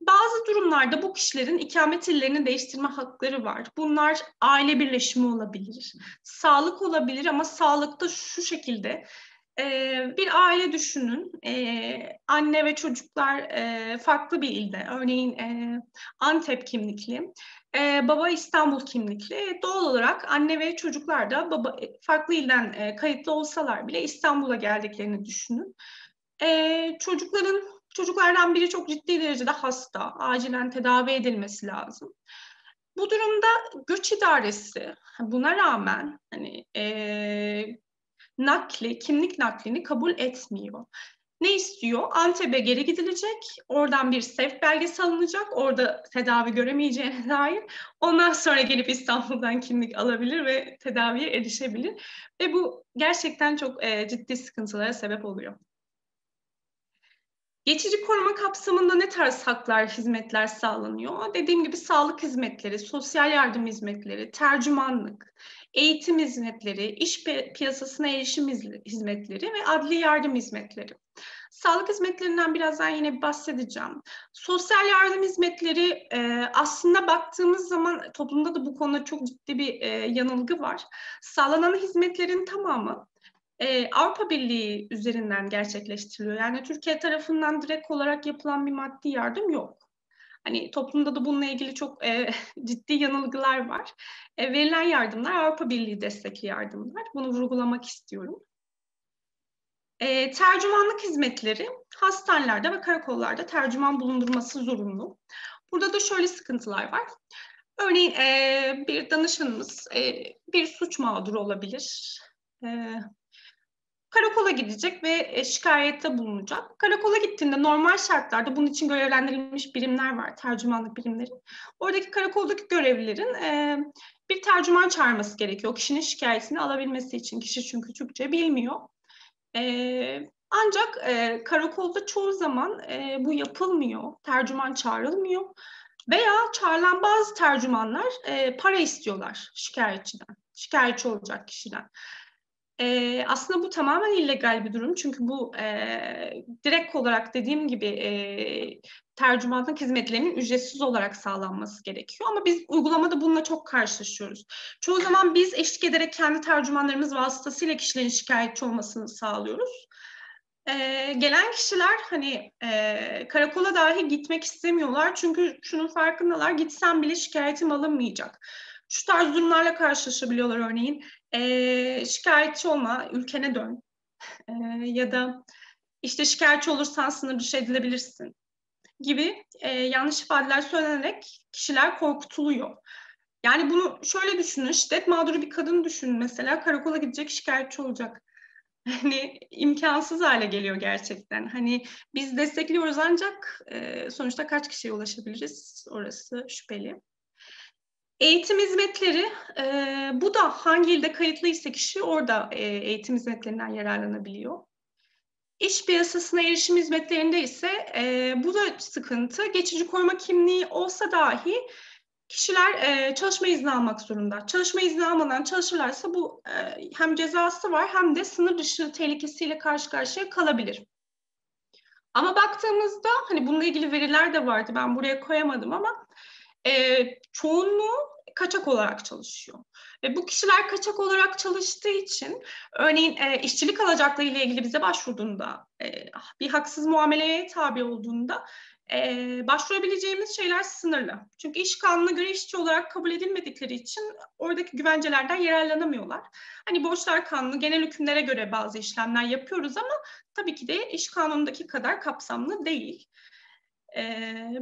Bazı durumlarda bu kişilerin ikamet illerini değiştirme hakları var. Bunlar aile birleşimi olabilir, sağlık olabilir ama sağlıkta şu şekilde ee, bir aile düşünün, ee, anne ve çocuklar e, farklı bir ilde, örneğin e, Antep kimlikli, e, baba İstanbul kimlikli. Doğal olarak anne ve çocuklar da baba farklı ilden kayıtlı olsalar bile İstanbul'a geldiklerini düşünün. Çocukların çocuklardan biri çok ciddi derecede hasta, acilen tedavi edilmesi lazım. Bu durumda göç idaresi buna rağmen hani e, nakli, kimlik naklini kabul etmiyor. Ne istiyor? Antep'e geri gidilecek, oradan bir sevk belgesi alınacak, orada tedavi göremeyeceğine dair. Ondan sonra gelip İstanbul'dan kimlik alabilir ve tedaviye erişebilir. Ve bu gerçekten çok e, ciddi sıkıntılara sebep oluyor. Geçici koruma kapsamında ne tarz haklar, hizmetler sağlanıyor? Dediğim gibi sağlık hizmetleri, sosyal yardım hizmetleri, tercümanlık, eğitim hizmetleri, iş piyasasına erişim hizmetleri ve adli yardım hizmetleri. Sağlık hizmetlerinden birazdan yine bahsedeceğim. Sosyal yardım hizmetleri e, aslında baktığımız zaman toplumda da bu konuda çok ciddi bir e, yanılgı var. Sağlanan hizmetlerin tamamı e, Avrupa Birliği üzerinden gerçekleştiriliyor. Yani Türkiye tarafından direkt olarak yapılan bir maddi yardım yok. Hani toplumda da bununla ilgili çok e, ciddi yanılgılar var. E, verilen yardımlar Avrupa Birliği destekli yardımlar. Bunu vurgulamak istiyorum. E, tercümanlık hizmetleri hastanelerde ve karakollarda tercüman bulundurması zorunlu. Burada da şöyle sıkıntılar var. Örneğin e, bir danışanımız e, bir suç mağduru olabilir. E, karakola gidecek ve e, şikayette bulunacak. Karakola gittiğinde normal şartlarda bunun için görevlendirilmiş birimler var, tercümanlık birimleri. Oradaki karakoldaki görevlilerin e, bir tercüman çağırması gerekiyor. Kişinin şikayetini alabilmesi için. Kişi çünkü Türkçe bilmiyor. E, ancak karakolda çoğu zaman bu yapılmıyor. Tercüman çağrılmıyor. Veya çağrılan bazı tercümanlar para istiyorlar şikayetçiden. Şikayetçi olacak kişiden. E, aslında bu tamamen illegal bir durum çünkü bu e, direkt olarak dediğim gibi e, tercümanlık hizmetlerinin ücretsiz olarak sağlanması gerekiyor. Ama biz uygulamada bununla çok karşılaşıyoruz. Çoğu zaman biz eşlik ederek kendi tercümanlarımız vasıtasıyla kişilerin şikayetçi olmasını sağlıyoruz. Ee, gelen kişiler hani e, karakola dahi gitmek istemiyorlar çünkü şunun farkındalar gitsem bile şikayetim alınmayacak. Şu tarz durumlarla karşılaşabiliyorlar örneğin e, şikayetçi olma, ülkene dön e, ya da işte şikayetçi olursan sınır dışı edilebilirsin gibi e, yanlış ifadeler söylenerek kişiler korkutuluyor. Yani bunu şöyle düşünün, şiddet mağduru bir kadın düşünün mesela karakola gidecek şikayetçi olacak. Hani imkansız hale geliyor gerçekten. Hani biz destekliyoruz ancak e, sonuçta kaç kişiye ulaşabiliriz orası şüpheli. Eğitim hizmetleri, e, bu da hangi ilde kayıtlıysa kişi orada e, eğitim hizmetlerinden yararlanabiliyor. İş piyasasına erişim hizmetlerinde ise e, bu da sıkıntı. Geçici koruma kimliği olsa dahi kişiler e, çalışma izni almak zorunda. Çalışma izni almadan çalışırlarsa bu e, hem cezası var hem de sınır dışı tehlikesiyle karşı karşıya kalabilir. Ama baktığımızda hani bununla ilgili veriler de vardı ben buraya koyamadım ama e, çoğunluğu kaçak olarak çalışıyor. Ve bu kişiler kaçak olarak çalıştığı için örneğin e, işçilik alacakları ile ilgili bize başvurduğunda, e, bir haksız muameleye tabi olduğunda e, başvurabileceğimiz şeyler sınırlı. Çünkü iş kanununa göre işçi olarak kabul edilmedikleri için oradaki güvencelerden yararlanamıyorlar. Hani borçlar kanunu genel hükümlere göre bazı işlemler yapıyoruz ama tabii ki de iş kanunundaki kadar kapsamlı değil. E,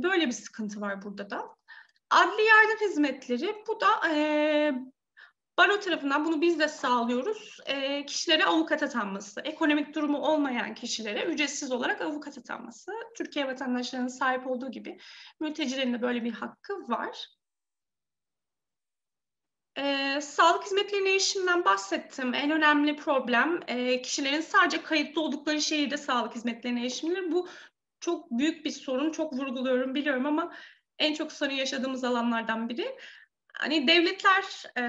böyle bir sıkıntı var burada da. Adli yardım hizmetleri bu da e, Baro tarafından bunu biz de sağlıyoruz. E, kişilere avukat atanması, ekonomik durumu olmayan kişilere ücretsiz olarak avukat atanması. Türkiye vatandaşlarının sahip olduğu gibi mültecilerin de böyle bir hakkı var. E, sağlık hizmetlerine erişimden bahsettim. En önemli problem e, kişilerin sadece kayıtlı oldukları şehirde sağlık hizmetlerine erişimleri. Bu çok büyük bir sorun, çok vurguluyorum biliyorum ama en çok sorun yaşadığımız alanlardan biri. Hani devletler e,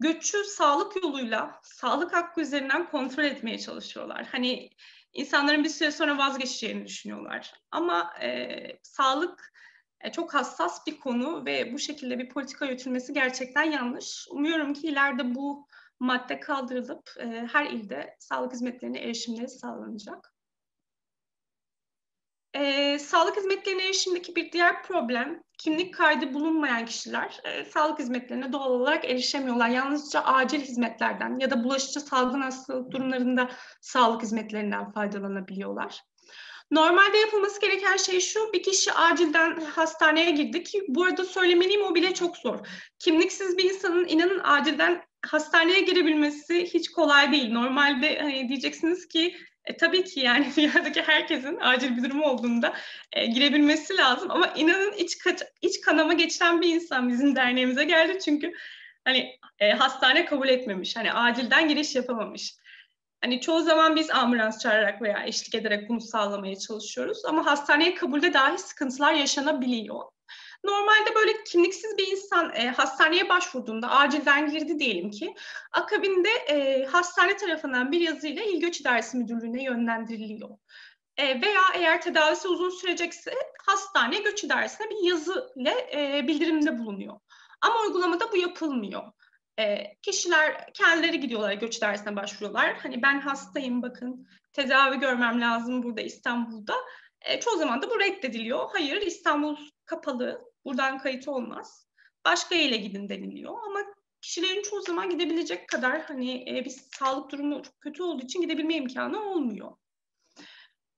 göçü sağlık yoluyla, sağlık hakkı üzerinden kontrol etmeye çalışıyorlar. Hani insanların bir süre sonra vazgeçeceğini düşünüyorlar. Ama e, sağlık e, çok hassas bir konu ve bu şekilde bir politika yürütülmesi gerçekten yanlış. Umuyorum ki ileride bu madde kaldırılıp e, her ilde sağlık hizmetlerine erişimleri sağlanacak. E, sağlık hizmetlerine erişimdeki bir diğer problem, kimlik kaydı bulunmayan kişiler e, sağlık hizmetlerine doğal olarak erişemiyorlar. Yalnızca acil hizmetlerden ya da bulaşıcı salgın hastalık durumlarında sağlık hizmetlerinden faydalanabiliyorlar. Normalde yapılması gereken şey şu, bir kişi acilden hastaneye girdi ki bu arada söylemeliyim o bile çok zor. Kimliksiz bir insanın inanın acilden hastaneye girebilmesi hiç kolay değil. Normalde hani diyeceksiniz ki e, tabii ki yani dünyadaki herkesin acil bir durum olduğunda e, girebilmesi lazım. Ama inanın iç, iç kanama geçiren bir insan bizim derneğimize geldi. Çünkü hani e, hastane kabul etmemiş. Hani acilden giriş yapamamış. Hani çoğu zaman biz ambulans çağırarak veya eşlik ederek bunu sağlamaya çalışıyoruz. Ama hastaneye kabulde dahi sıkıntılar yaşanabiliyor. Normalde böyle kimliksiz bir insan e, hastaneye başvurduğunda acilden girdi diyelim ki akabinde e, hastane tarafından bir yazıyla İl Göç İdaresi Müdürlüğü'ne yönlendiriliyor. E, veya eğer tedavisi uzun sürecekse hastane göç idaresine bir yazı ile e, bildirimde bulunuyor. Ama uygulamada bu yapılmıyor. E, kişiler kendileri gidiyorlar göç idaresine başvuruyorlar. Hani ben hastayım bakın tedavi görmem lazım burada İstanbul'da. E, çoğu zaman da bu reddediliyor. Hayır İstanbul kapalı Buradan kayıt olmaz. Başka ile gidin deniliyor ama kişilerin çoğu zaman gidebilecek kadar hani e, bir sağlık durumu çok kötü olduğu için gidebilme imkanı olmuyor.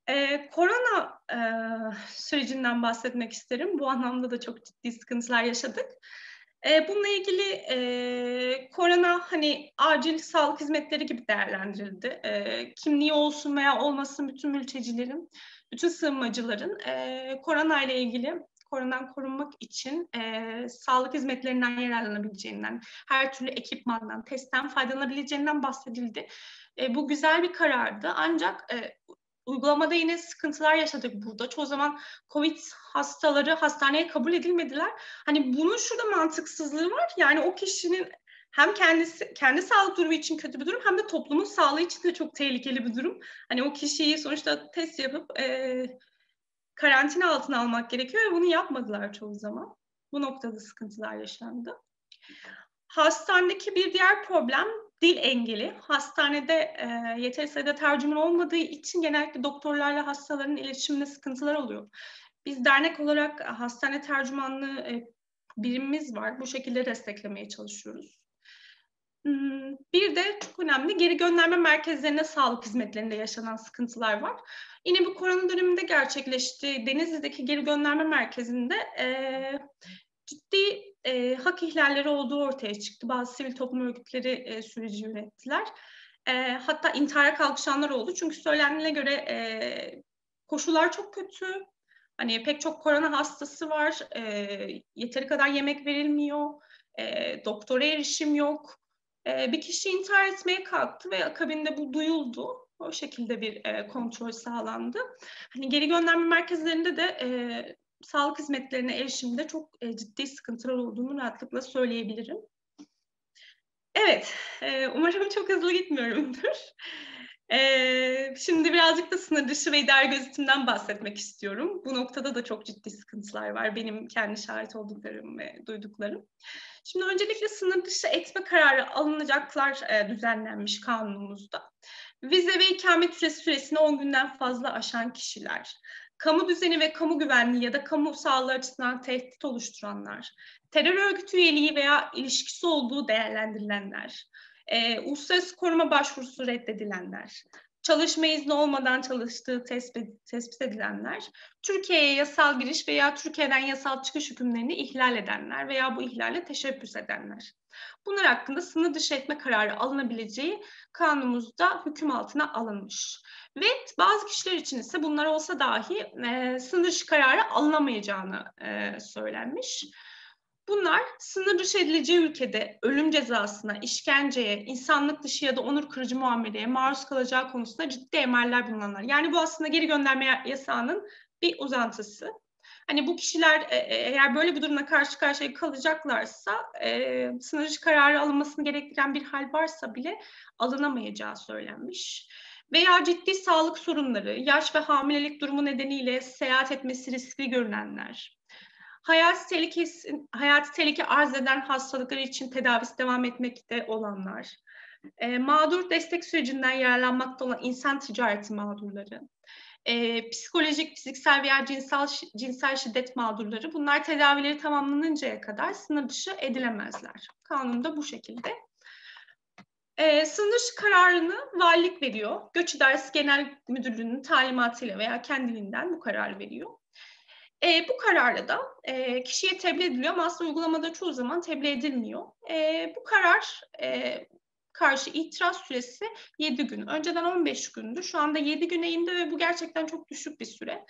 Ee, korona e, sürecinden bahsetmek isterim. Bu anlamda da çok ciddi sıkıntılar yaşadık. E, bununla ilgili e, korona hani acil sağlık hizmetleri gibi değerlendirildi. E, kimliği olsun veya olmasın bütün mültecilerin, bütün sığınmacıların e, korona ile ilgili koronadan korunmak için e, sağlık hizmetlerinden yararlanabileceğinden, her türlü ekipmandan, testten faydalanabileceğinden bahsedildi. E, bu güzel bir karardı ancak e, uygulamada yine sıkıntılar yaşadık burada. Çoğu zaman COVID hastaları hastaneye kabul edilmediler. Hani bunun şurada mantıksızlığı var. Yani o kişinin hem kendisi kendi sağlık durumu için kötü bir durum hem de toplumun sağlığı için de çok tehlikeli bir durum. Hani o kişiyi sonuçta test yapıp e, karantina altına almak gerekiyor ve bunu yapmadılar çoğu zaman. Bu noktada sıkıntılar yaşandı. Hastanedeki bir diğer problem dil engeli. Hastanede e, yeteri sayıda tercüman olmadığı için genellikle doktorlarla hastaların iletişiminde sıkıntılar oluyor. Biz dernek olarak hastane tercümanlığı e, birimimiz var. Bu şekilde desteklemeye çalışıyoruz. Hmm, bir de çok önemli geri gönderme merkezlerine sağlık hizmetlerinde yaşanan sıkıntılar var. Yine bu korona döneminde gerçekleşti. Denizli'deki geri gönderme merkezinde e, ciddi e, hak ihlalleri olduğu ortaya çıktı. Bazı sivil toplum örgütleri e, süreci yönettiler. E, hatta intihara kalkışanlar oldu. Çünkü söylendiğine göre e, koşullar çok kötü. Hani pek çok korona hastası var. E, yeteri kadar yemek verilmiyor. E, doktora erişim yok. E, bir kişi intihar etmeye kalktı ve akabinde bu duyuldu o şekilde bir e, kontrol sağlandı. Hani geri gönderme merkezlerinde de e, sağlık hizmetlerine erişimde çok e, ciddi sıkıntılar olduğunu rahatlıkla söyleyebilirim. Evet, umarım çok hızlı gitmiyorumdur. Ee, şimdi birazcık da sınır dışı ve idari gözetimden bahsetmek istiyorum. Bu noktada da çok ciddi sıkıntılar var. Benim kendi şahit olduklarım ve duyduklarım. Şimdi öncelikle sınır dışı etme kararı alınacaklar e, düzenlenmiş kanunumuzda. Vize ve ikamet süresi süresini 10 günden fazla aşan kişiler, kamu düzeni ve kamu güvenliği ya da kamu sağlığı açısından tehdit oluşturanlar, terör örgütü üyeliği veya ilişkisi olduğu değerlendirilenler, e, uluslararası koruma başvurusu reddedilenler, çalışma izni olmadan çalıştığı tespit, tespit edilenler, Türkiye'ye yasal giriş veya Türkiye'den yasal çıkış hükümlerini ihlal edenler veya bu ihlale teşebbüs edenler. Bunlar hakkında sınır dışı etme kararı alınabileceği kanunumuzda hüküm altına alınmış. Ve bazı kişiler için ise bunlar olsa dahi e, sınır dışı kararı alınamayacağını e, söylenmiş. Bunlar sınır dışı edileceği ülkede ölüm cezasına, işkenceye, insanlık dışı ya da onur kırıcı muameleye maruz kalacağı konusunda ciddi emaller bulunanlar. Yani bu aslında geri gönderme yasağının bir uzantısı. Hani bu kişiler e, e, eğer böyle bir durumla karşı karşıya kalacaklarsa e, sınır dışı kararı alınmasını gerektiren bir hal varsa bile alınamayacağı söylenmiş veya ciddi sağlık sorunları, yaş ve hamilelik durumu nedeniyle seyahat etmesi riskli görünenler, hayat tehlikesi, hayati tehlike arz eden hastalıkları için tedavisi devam etmekte olanlar, e, mağdur destek sürecinden yararlanmakta olan insan ticareti mağdurları, e, psikolojik, fiziksel veya cinsel, cinsel şiddet mağdurları bunlar tedavileri tamamlanıncaya kadar sınır dışı edilemezler. Kanunda bu şekilde. E, sınır dışı kararını valilik veriyor. Göç İdaresi Genel Müdürlüğü'nün talimatıyla veya kendiliğinden bu kararı veriyor. E, bu kararla da e, kişiye tebliğ ediliyor ama aslında uygulamada çoğu zaman tebliğ edilmiyor. E, bu karar e, karşı itiraz süresi 7 gün. Önceden 15 gündü. Şu anda 7 güne indi ve bu gerçekten çok düşük bir süre.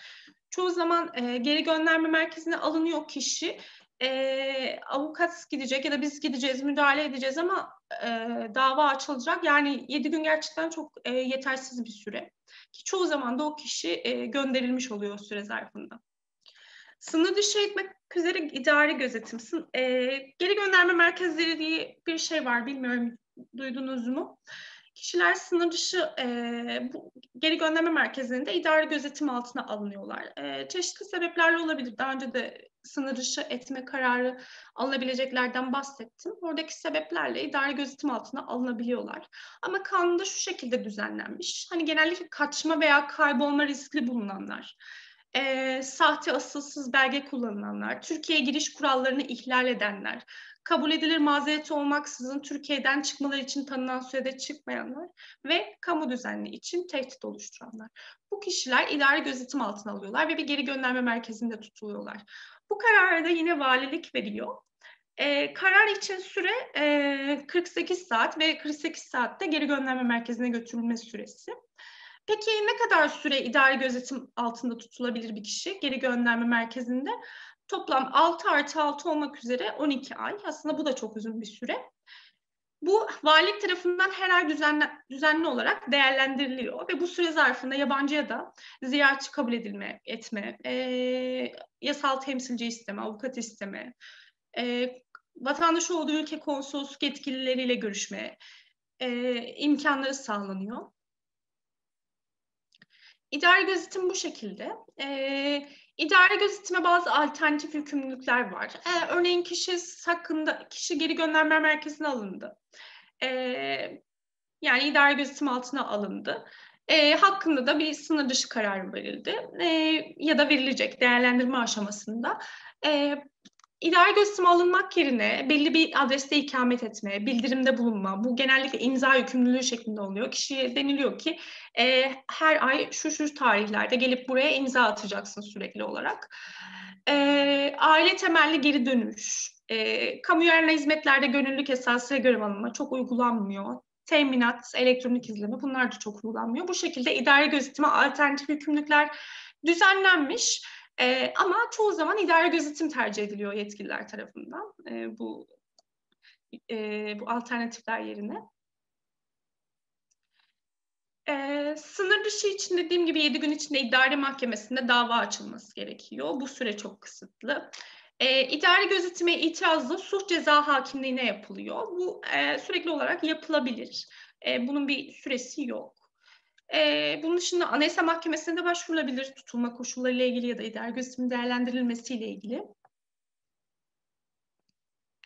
Çoğu zaman e, geri gönderme merkezine alınıyor kişi. E, avukat gidecek ya da biz gideceğiz, müdahale edeceğiz ama e, dava açılacak. Yani 7 gün gerçekten çok e, yetersiz bir süre. Ki çoğu zaman da o kişi e, gönderilmiş oluyor süre zarfında. Sınır dışı etmek üzere idari gözetim. E, geri gönderme merkezleri diye bir şey var bilmiyorum duydunuz mu? Kişiler sınır dışı e, bu geri gönderme merkezinde idari gözetim altına alınıyorlar. E, çeşitli sebeplerle olabilir. Daha önce de sınır dışı etme kararı alınabileceklerden bahsettim. Oradaki sebeplerle idari gözetim altına alınabiliyorlar. Ama kanunda şu şekilde düzenlenmiş. Hani genellikle kaçma veya kaybolma riskli bulunanlar e, sahte asılsız belge kullanılanlar, Türkiye'ye giriş kurallarını ihlal edenler, kabul edilir mazereti olmaksızın Türkiye'den çıkmaları için tanınan sürede çıkmayanlar ve kamu düzenli için tehdit oluşturanlar. Bu kişiler idari gözetim altına alıyorlar ve bir geri gönderme merkezinde tutuluyorlar. Bu kararı da yine valilik veriyor. Ee, karar için süre e, 48 saat ve 48 saatte geri gönderme merkezine götürülme süresi. Peki ne kadar süre idari gözetim altında tutulabilir bir kişi geri gönderme merkezinde? Toplam 6 artı 6 olmak üzere 12 ay. Aslında bu da çok uzun bir süre. Bu valilik tarafından her ay düzenli, düzenli olarak değerlendiriliyor ve bu süre zarfında yabancıya da ziyaretçi kabul edilme, etme, e, yasal temsilci isteme, avukat isteme, e, vatandaş olduğu ülke konsolosluk yetkilileriyle görüşme e, imkanları sağlanıyor. İdari gözetim bu şekilde. Ee, idari gözetime bazı alternatif yükümlülükler var. Ee, örneğin kişi hakkında kişi geri gönderme merkezine alındı. Ee, yani idari gözetim altına alındı. E, hakkında da bir sınır dışı karar verildi e, ya da verilecek değerlendirme aşamasında. E, İdari gösterime alınmak yerine belli bir adreste ikamet etme, bildirimde bulunma, bu genellikle imza yükümlülüğü şeklinde oluyor. Kişiye deniliyor ki e, her ay şu şu tarihlerde gelip buraya imza atacaksın sürekli olarak. E, aile temelli geri dönüş, e, kamu yararına hizmetlerde gönüllülük esasıyla görev alınma çok uygulanmıyor. Teminat, elektronik izleme bunlar da çok uygulanmıyor. Bu şekilde idari gözetime alternatif yükümlülükler düzenlenmiş. E, ama çoğu zaman idare gözetim tercih ediliyor yetkililer tarafından e, bu e, bu alternatifler yerine. E, sınır dışı için dediğim gibi 7 gün içinde idare mahkemesinde dava açılması gerekiyor. Bu süre çok kısıtlı. E, idari gözetime itirazlı suç ceza hakimliğine yapılıyor. Bu e, sürekli olarak yapılabilir. E, bunun bir süresi yok. E, bunun dışında Anayasa Mahkemesi'ne de başvurulabilir tutulma koşulları ile ilgili ya da idare gözetimi değerlendirilmesiyle ilgili.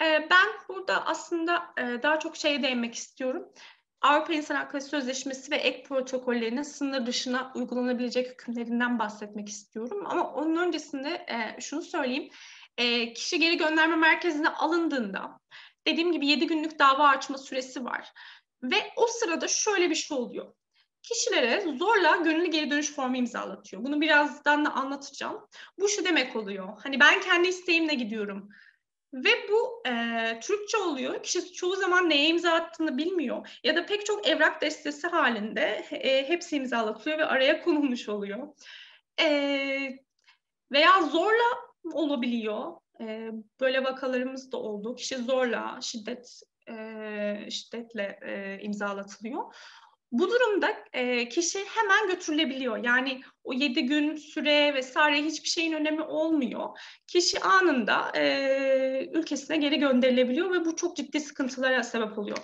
E, ben burada aslında e, daha çok şeye değinmek istiyorum. Avrupa İnsan Hakları Sözleşmesi ve ek protokollerinin sınır dışına uygulanabilecek hükümlerinden bahsetmek istiyorum. Ama onun öncesinde e, şunu söyleyeyim. E, kişi geri gönderme merkezine alındığında dediğim gibi 7 günlük dava açma süresi var. Ve o sırada şöyle bir şey oluyor. Kişilere zorla gönüllü geri dönüş formu imzalatıyor. Bunu birazdan da anlatacağım. Bu şu demek oluyor. Hani ben kendi isteğimle gidiyorum. Ve bu e, Türkçe oluyor. Kişi çoğu zaman neye imza attığını bilmiyor. Ya da pek çok evrak destesi halinde e, hepsi imzalatılıyor ve araya konulmuş oluyor. E, veya zorla olabiliyor. E, böyle vakalarımız da oldu. Kişi zorla, şiddet e, şiddetle e, imzalatılıyor. Bu durumda e, kişi hemen götürülebiliyor. Yani o yedi gün süre vesaire hiçbir şeyin önemi olmuyor. Kişi anında e, ülkesine geri gönderilebiliyor ve bu çok ciddi sıkıntılara sebep oluyor.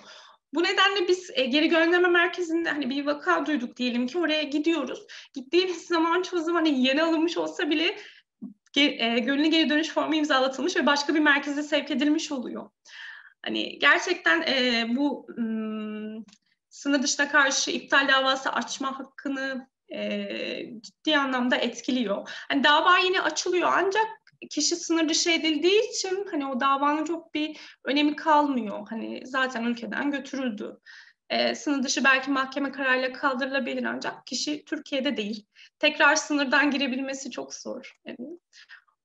Bu nedenle biz e, geri gönderme merkezinde hani bir vaka duyduk diyelim ki oraya gidiyoruz. Gittiğimiz zaman çoğu zaman hani yeni alınmış olsa bile e, gönüllü geri dönüş formu imzalatılmış ve başka bir merkeze sevk edilmiş oluyor. Hani gerçekten e, bu m, sınır dışına karşı iptal davası açma hakkını e, ciddi anlamda etkiliyor. Hani dava yine açılıyor ancak kişi sınır dışı edildiği için hani o davanın çok bir önemi kalmıyor. Hani zaten ülkeden götürüldü. E, sınır dışı belki mahkeme kararıyla kaldırılabilir ancak kişi Türkiye'de değil. Tekrar sınırdan girebilmesi çok zor. Yani.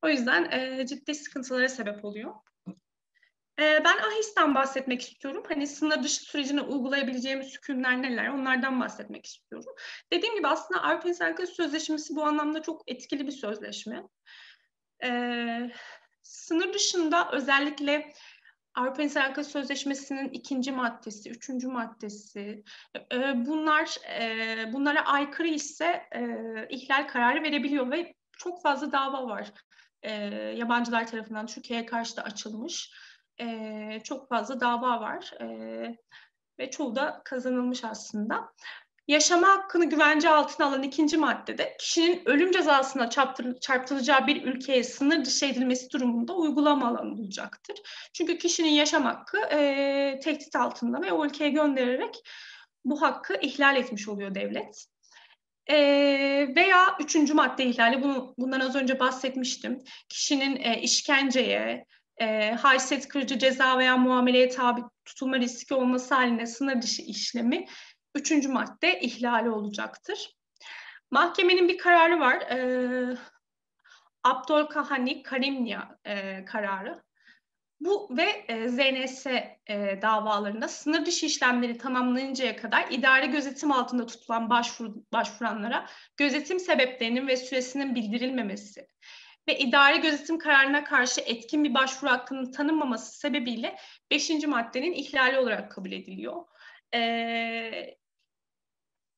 O yüzden e, ciddi sıkıntılara sebep oluyor. E, ben AHİS'ten bahsetmek istiyorum. Hani sınır dışı sürecine uygulayabileceğimiz hükümler neler? Onlardan bahsetmek istiyorum. Dediğim gibi aslında Avrupa İnsan Hakları Sözleşmesi bu anlamda çok etkili bir sözleşme. E, sınır dışında özellikle Avrupa İnsan Hakları Sözleşmesi'nin ikinci maddesi, üçüncü maddesi, e, bunlar e, bunlara aykırı ise e, ihlal kararı verebiliyor ve çok fazla dava var. E, yabancılar tarafından Türkiye'ye karşı da açılmış. E, çok fazla dava var e, ve çoğu da kazanılmış aslında. Yaşama hakkını güvence altına alan ikinci maddede kişinin ölüm cezasına çarptırılacağı bir ülkeye sınır dışı edilmesi durumunda uygulama alanı olacaktır. Çünkü kişinin yaşam hakkı e, tehdit altında ve o ülkeye göndererek bu hakkı ihlal etmiş oluyor devlet. E, veya üçüncü madde ihlali, bunu, bundan az önce bahsetmiştim. Kişinin e, işkenceye, e, haysiyet kırıcı ceza veya muameleye tabi tutulma riski olması halinde sınır dışı işlemi üçüncü madde ihlali olacaktır. Mahkemenin bir kararı var. E, Abdol Kahani Karimnia e, kararı. Bu ve e, ZNS e, davalarında sınır dışı işlemleri tamamlanıncaya kadar idare gözetim altında tutulan başvur, başvuranlara gözetim sebeplerinin ve süresinin bildirilmemesi ve idare gözetim kararına karşı etkin bir başvuru hakkının tanınmaması sebebiyle 5. maddenin ihlali olarak kabul ediliyor. E,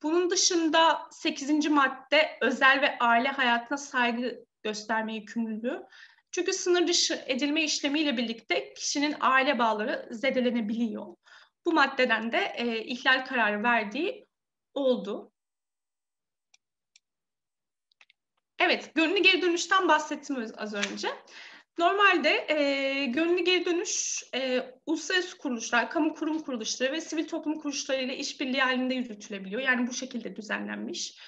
bunun dışında 8. madde özel ve aile hayatına saygı gösterme yükümlülüğü. Çünkü sınır dışı edilme işlemiyle birlikte kişinin aile bağları zedelenebiliyor. Bu maddeden de e, ihlal kararı verdiği oldu. Evet, gönüllü geri dönüşten bahsettim az önce. Normalde e, gönüllü geri dönüş e, uluslararası kuruluşlar, kamu kurum kuruluşları ve sivil toplum kuruluşları ile işbirliği halinde yürütülebiliyor. Yani bu şekilde düzenlenmiş.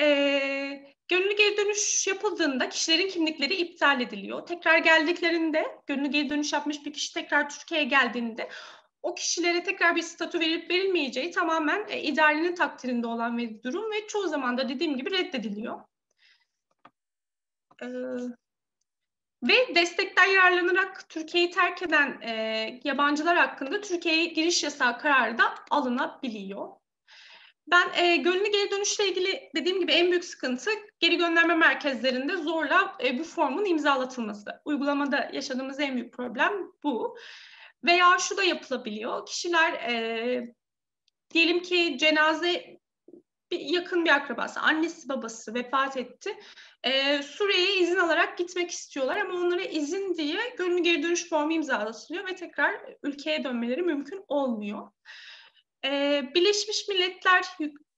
E, gönüllü geri dönüş yapıldığında kişilerin kimlikleri iptal ediliyor. Tekrar geldiklerinde, gönüllü geri dönüş yapmış bir kişi tekrar Türkiye'ye geldiğinde o kişilere tekrar bir statü verip verilmeyeceği tamamen e, idarenin takdirinde olan bir durum ve çoğu zaman da dediğim gibi reddediliyor. Ee, ve destekten yararlanarak Türkiye'yi terk eden e, yabancılar hakkında Türkiye'ye giriş yasağı kararı da alınabiliyor. Ben e, gönüllü geri dönüşle ilgili dediğim gibi en büyük sıkıntı geri gönderme merkezlerinde zorla e, bu formun imzalatılması. Uygulamada yaşadığımız en büyük problem bu. Veya şu da yapılabiliyor. Kişiler e, diyelim ki cenaze bir yakın bir akrabası, annesi babası vefat etti. Ee, Suriye'ye izin alarak gitmek istiyorlar ama onlara izin diye gönüllü geri dönüş formu imzalatılıyor ve tekrar ülkeye dönmeleri mümkün olmuyor. Ee, Birleşmiş Milletler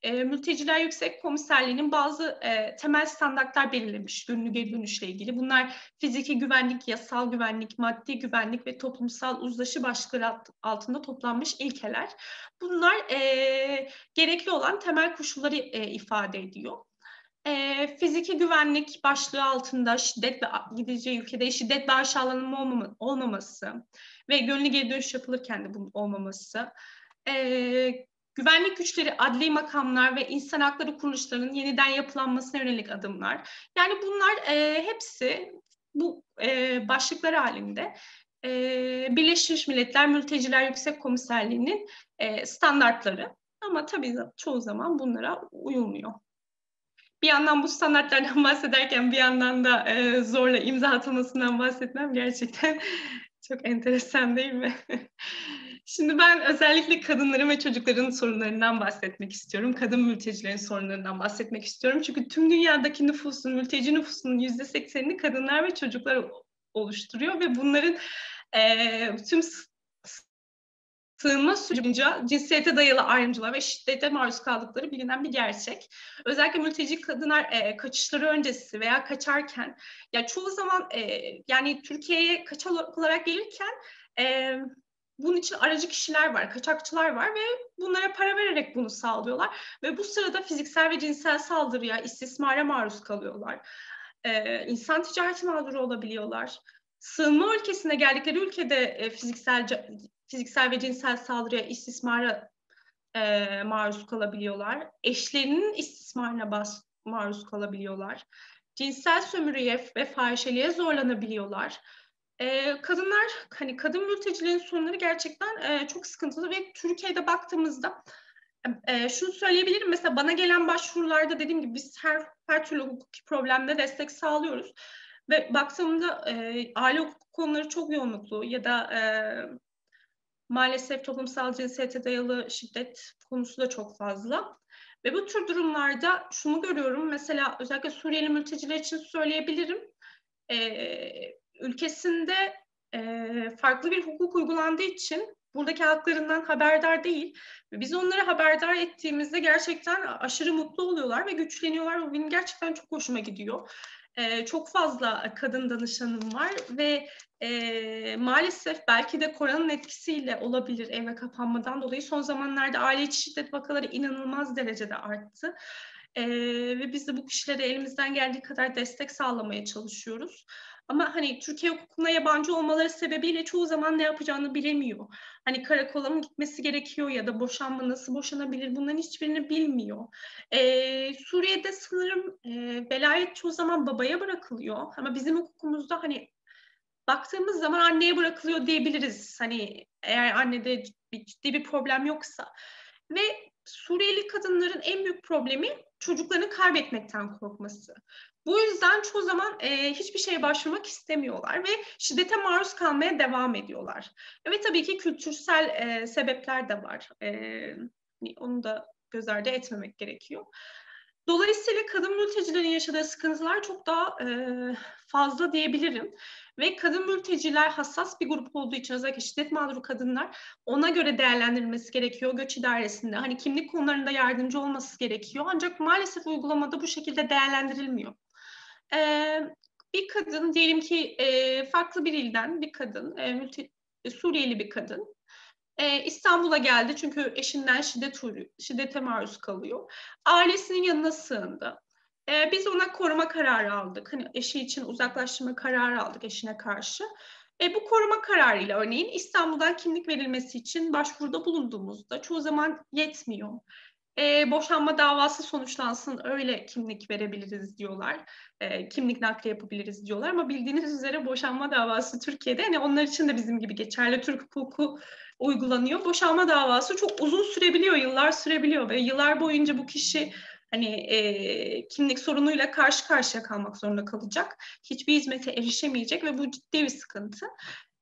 e, Mülteciler Yüksek Komiserliği'nin bazı e, temel standartlar belirlemiş gönüllü geri dönüşle ilgili. Bunlar fiziki güvenlik, yasal güvenlik, maddi güvenlik ve toplumsal uzlaşı başlıkları altında toplanmış ilkeler. Bunlar e, gerekli olan temel koşulları e, ifade ediyor. E, fiziki güvenlik başlığı altında şiddet ve gideceği ülkede şiddet ve aşağılanma olmama, olmaması ve gönüllü geri dönüş yapılırken de bunun olmaması. E, güvenlik güçleri, adli makamlar ve insan hakları kuruluşlarının yeniden yapılanmasına yönelik adımlar. Yani bunlar e, hepsi bu e, başlıklar halinde e, Birleşmiş Milletler Mülteciler Yüksek Komiserliği'nin e, standartları. Ama tabii çoğu zaman bunlara uyulmuyor. Bir yandan bu standartlardan bahsederken bir yandan da e, zorla imza atılmasından bahsetmem gerçekten çok enteresan değil mi? Şimdi ben özellikle kadınların ve çocukların sorunlarından bahsetmek istiyorum. Kadın mültecilerin sorunlarından bahsetmek istiyorum. Çünkü tüm dünyadaki nüfusun, mülteci nüfusunun yüzde seksenini kadınlar ve çocuklar oluşturuyor ve bunların e, tüm sığınma sürecinde cinsiyete dayalı ayrımcılığa ve şiddete maruz kaldıkları bilinen bir gerçek. Özellikle mülteci kadınlar e, kaçışları öncesi veya kaçarken ya çoğu zaman e, yani Türkiye'ye kaçak olarak gelirken e, bunun için aracı kişiler var, kaçakçılar var ve bunlara para vererek bunu sağlıyorlar. Ve bu sırada fiziksel ve cinsel saldırıya, istismara maruz kalıyorlar. Ee, insan ticareti mağduru olabiliyorlar. Sığınma ülkesine geldikleri ülkede e, fiziksel fiziksel ve cinsel saldırıya, istismara e, maruz kalabiliyorlar. Eşlerinin istismarına bas, maruz kalabiliyorlar. Cinsel sömürüye ve fahişeliğe zorlanabiliyorlar. E, kadınlar, hani kadın mültecilerin sorunları gerçekten e, çok sıkıntılı ve Türkiye'de baktığımızda e, şunu söyleyebilirim. Mesela bana gelen başvurularda dediğim gibi biz her her türlü hukuki problemde destek sağlıyoruz. Ve baktığımda e, aile hukuku konuları çok yoğunluklu ya da e, maalesef toplumsal cinsiyete dayalı şiddet konusu da çok fazla. Ve bu tür durumlarda şunu görüyorum. Mesela özellikle Suriyeli mülteciler için söyleyebilirim. Ee, ülkesinde e, farklı bir hukuk uygulandığı için buradaki haklarından haberdar değil. Biz onları haberdar ettiğimizde gerçekten aşırı mutlu oluyorlar ve güçleniyorlar. Bu benim gerçekten çok hoşuma gidiyor. Ee, çok fazla kadın danışanım var ve e, maalesef belki de koronanın etkisiyle olabilir eve kapanmadan dolayı son zamanlarda aile içi şiddet vakaları inanılmaz derecede arttı. E, ve biz de bu kişilere elimizden geldiği kadar destek sağlamaya çalışıyoruz. Ama hani Türkiye hukukuna yabancı olmaları sebebiyle çoğu zaman ne yapacağını bilemiyor. Hani karakola mı gitmesi gerekiyor ya da boşanma nasıl boşanabilir bunların hiçbirini bilmiyor. Ee, Suriye'de sanırım e, velayet çoğu zaman babaya bırakılıyor. Ama bizim hukukumuzda hani baktığımız zaman anneye bırakılıyor diyebiliriz. Hani eğer annede ciddi bir problem yoksa. Ve Suriyeli kadınların en büyük problemi çocuklarını kaybetmekten korkması. Bu yüzden çoğu zaman e, hiçbir şeye başvurmak istemiyorlar ve şiddete maruz kalmaya devam ediyorlar. Ve tabii ki kültürsel e, sebepler de var. E, onu da göz ardı etmemek gerekiyor. Dolayısıyla kadın mültecilerin yaşadığı sıkıntılar çok daha e, fazla diyebilirim. Ve kadın mülteciler hassas bir grup olduğu için özellikle şiddet mağduru kadınlar ona göre değerlendirilmesi gerekiyor göç idaresinde. Hani kimlik konularında yardımcı olması gerekiyor. Ancak maalesef uygulamada bu şekilde değerlendirilmiyor. Ee, bir kadın diyelim ki e, farklı bir ilden bir kadın, e, mülti, Suriyeli bir kadın e, İstanbul'a geldi çünkü eşinden şiddet şiddete maruz kalıyor. Ailesinin yanına sığındı. E, biz ona koruma kararı aldık. Hani eşi için uzaklaştırma kararı aldık eşine karşı. E, bu koruma kararıyla örneğin İstanbul'dan kimlik verilmesi için başvuruda bulunduğumuzda çoğu zaman yetmiyor. E, boşanma davası sonuçlansın öyle kimlik verebiliriz diyorlar. E, kimlik nakli yapabiliriz diyorlar ama bildiğiniz üzere boşanma davası Türkiye'de hani onlar için de bizim gibi geçerli Türk hukuku uygulanıyor. Boşanma davası çok uzun sürebiliyor, yıllar sürebiliyor ve yıllar boyunca bu kişi hani e, kimlik sorunuyla karşı karşıya kalmak zorunda kalacak. Hiçbir hizmete erişemeyecek ve bu ciddi bir sıkıntı.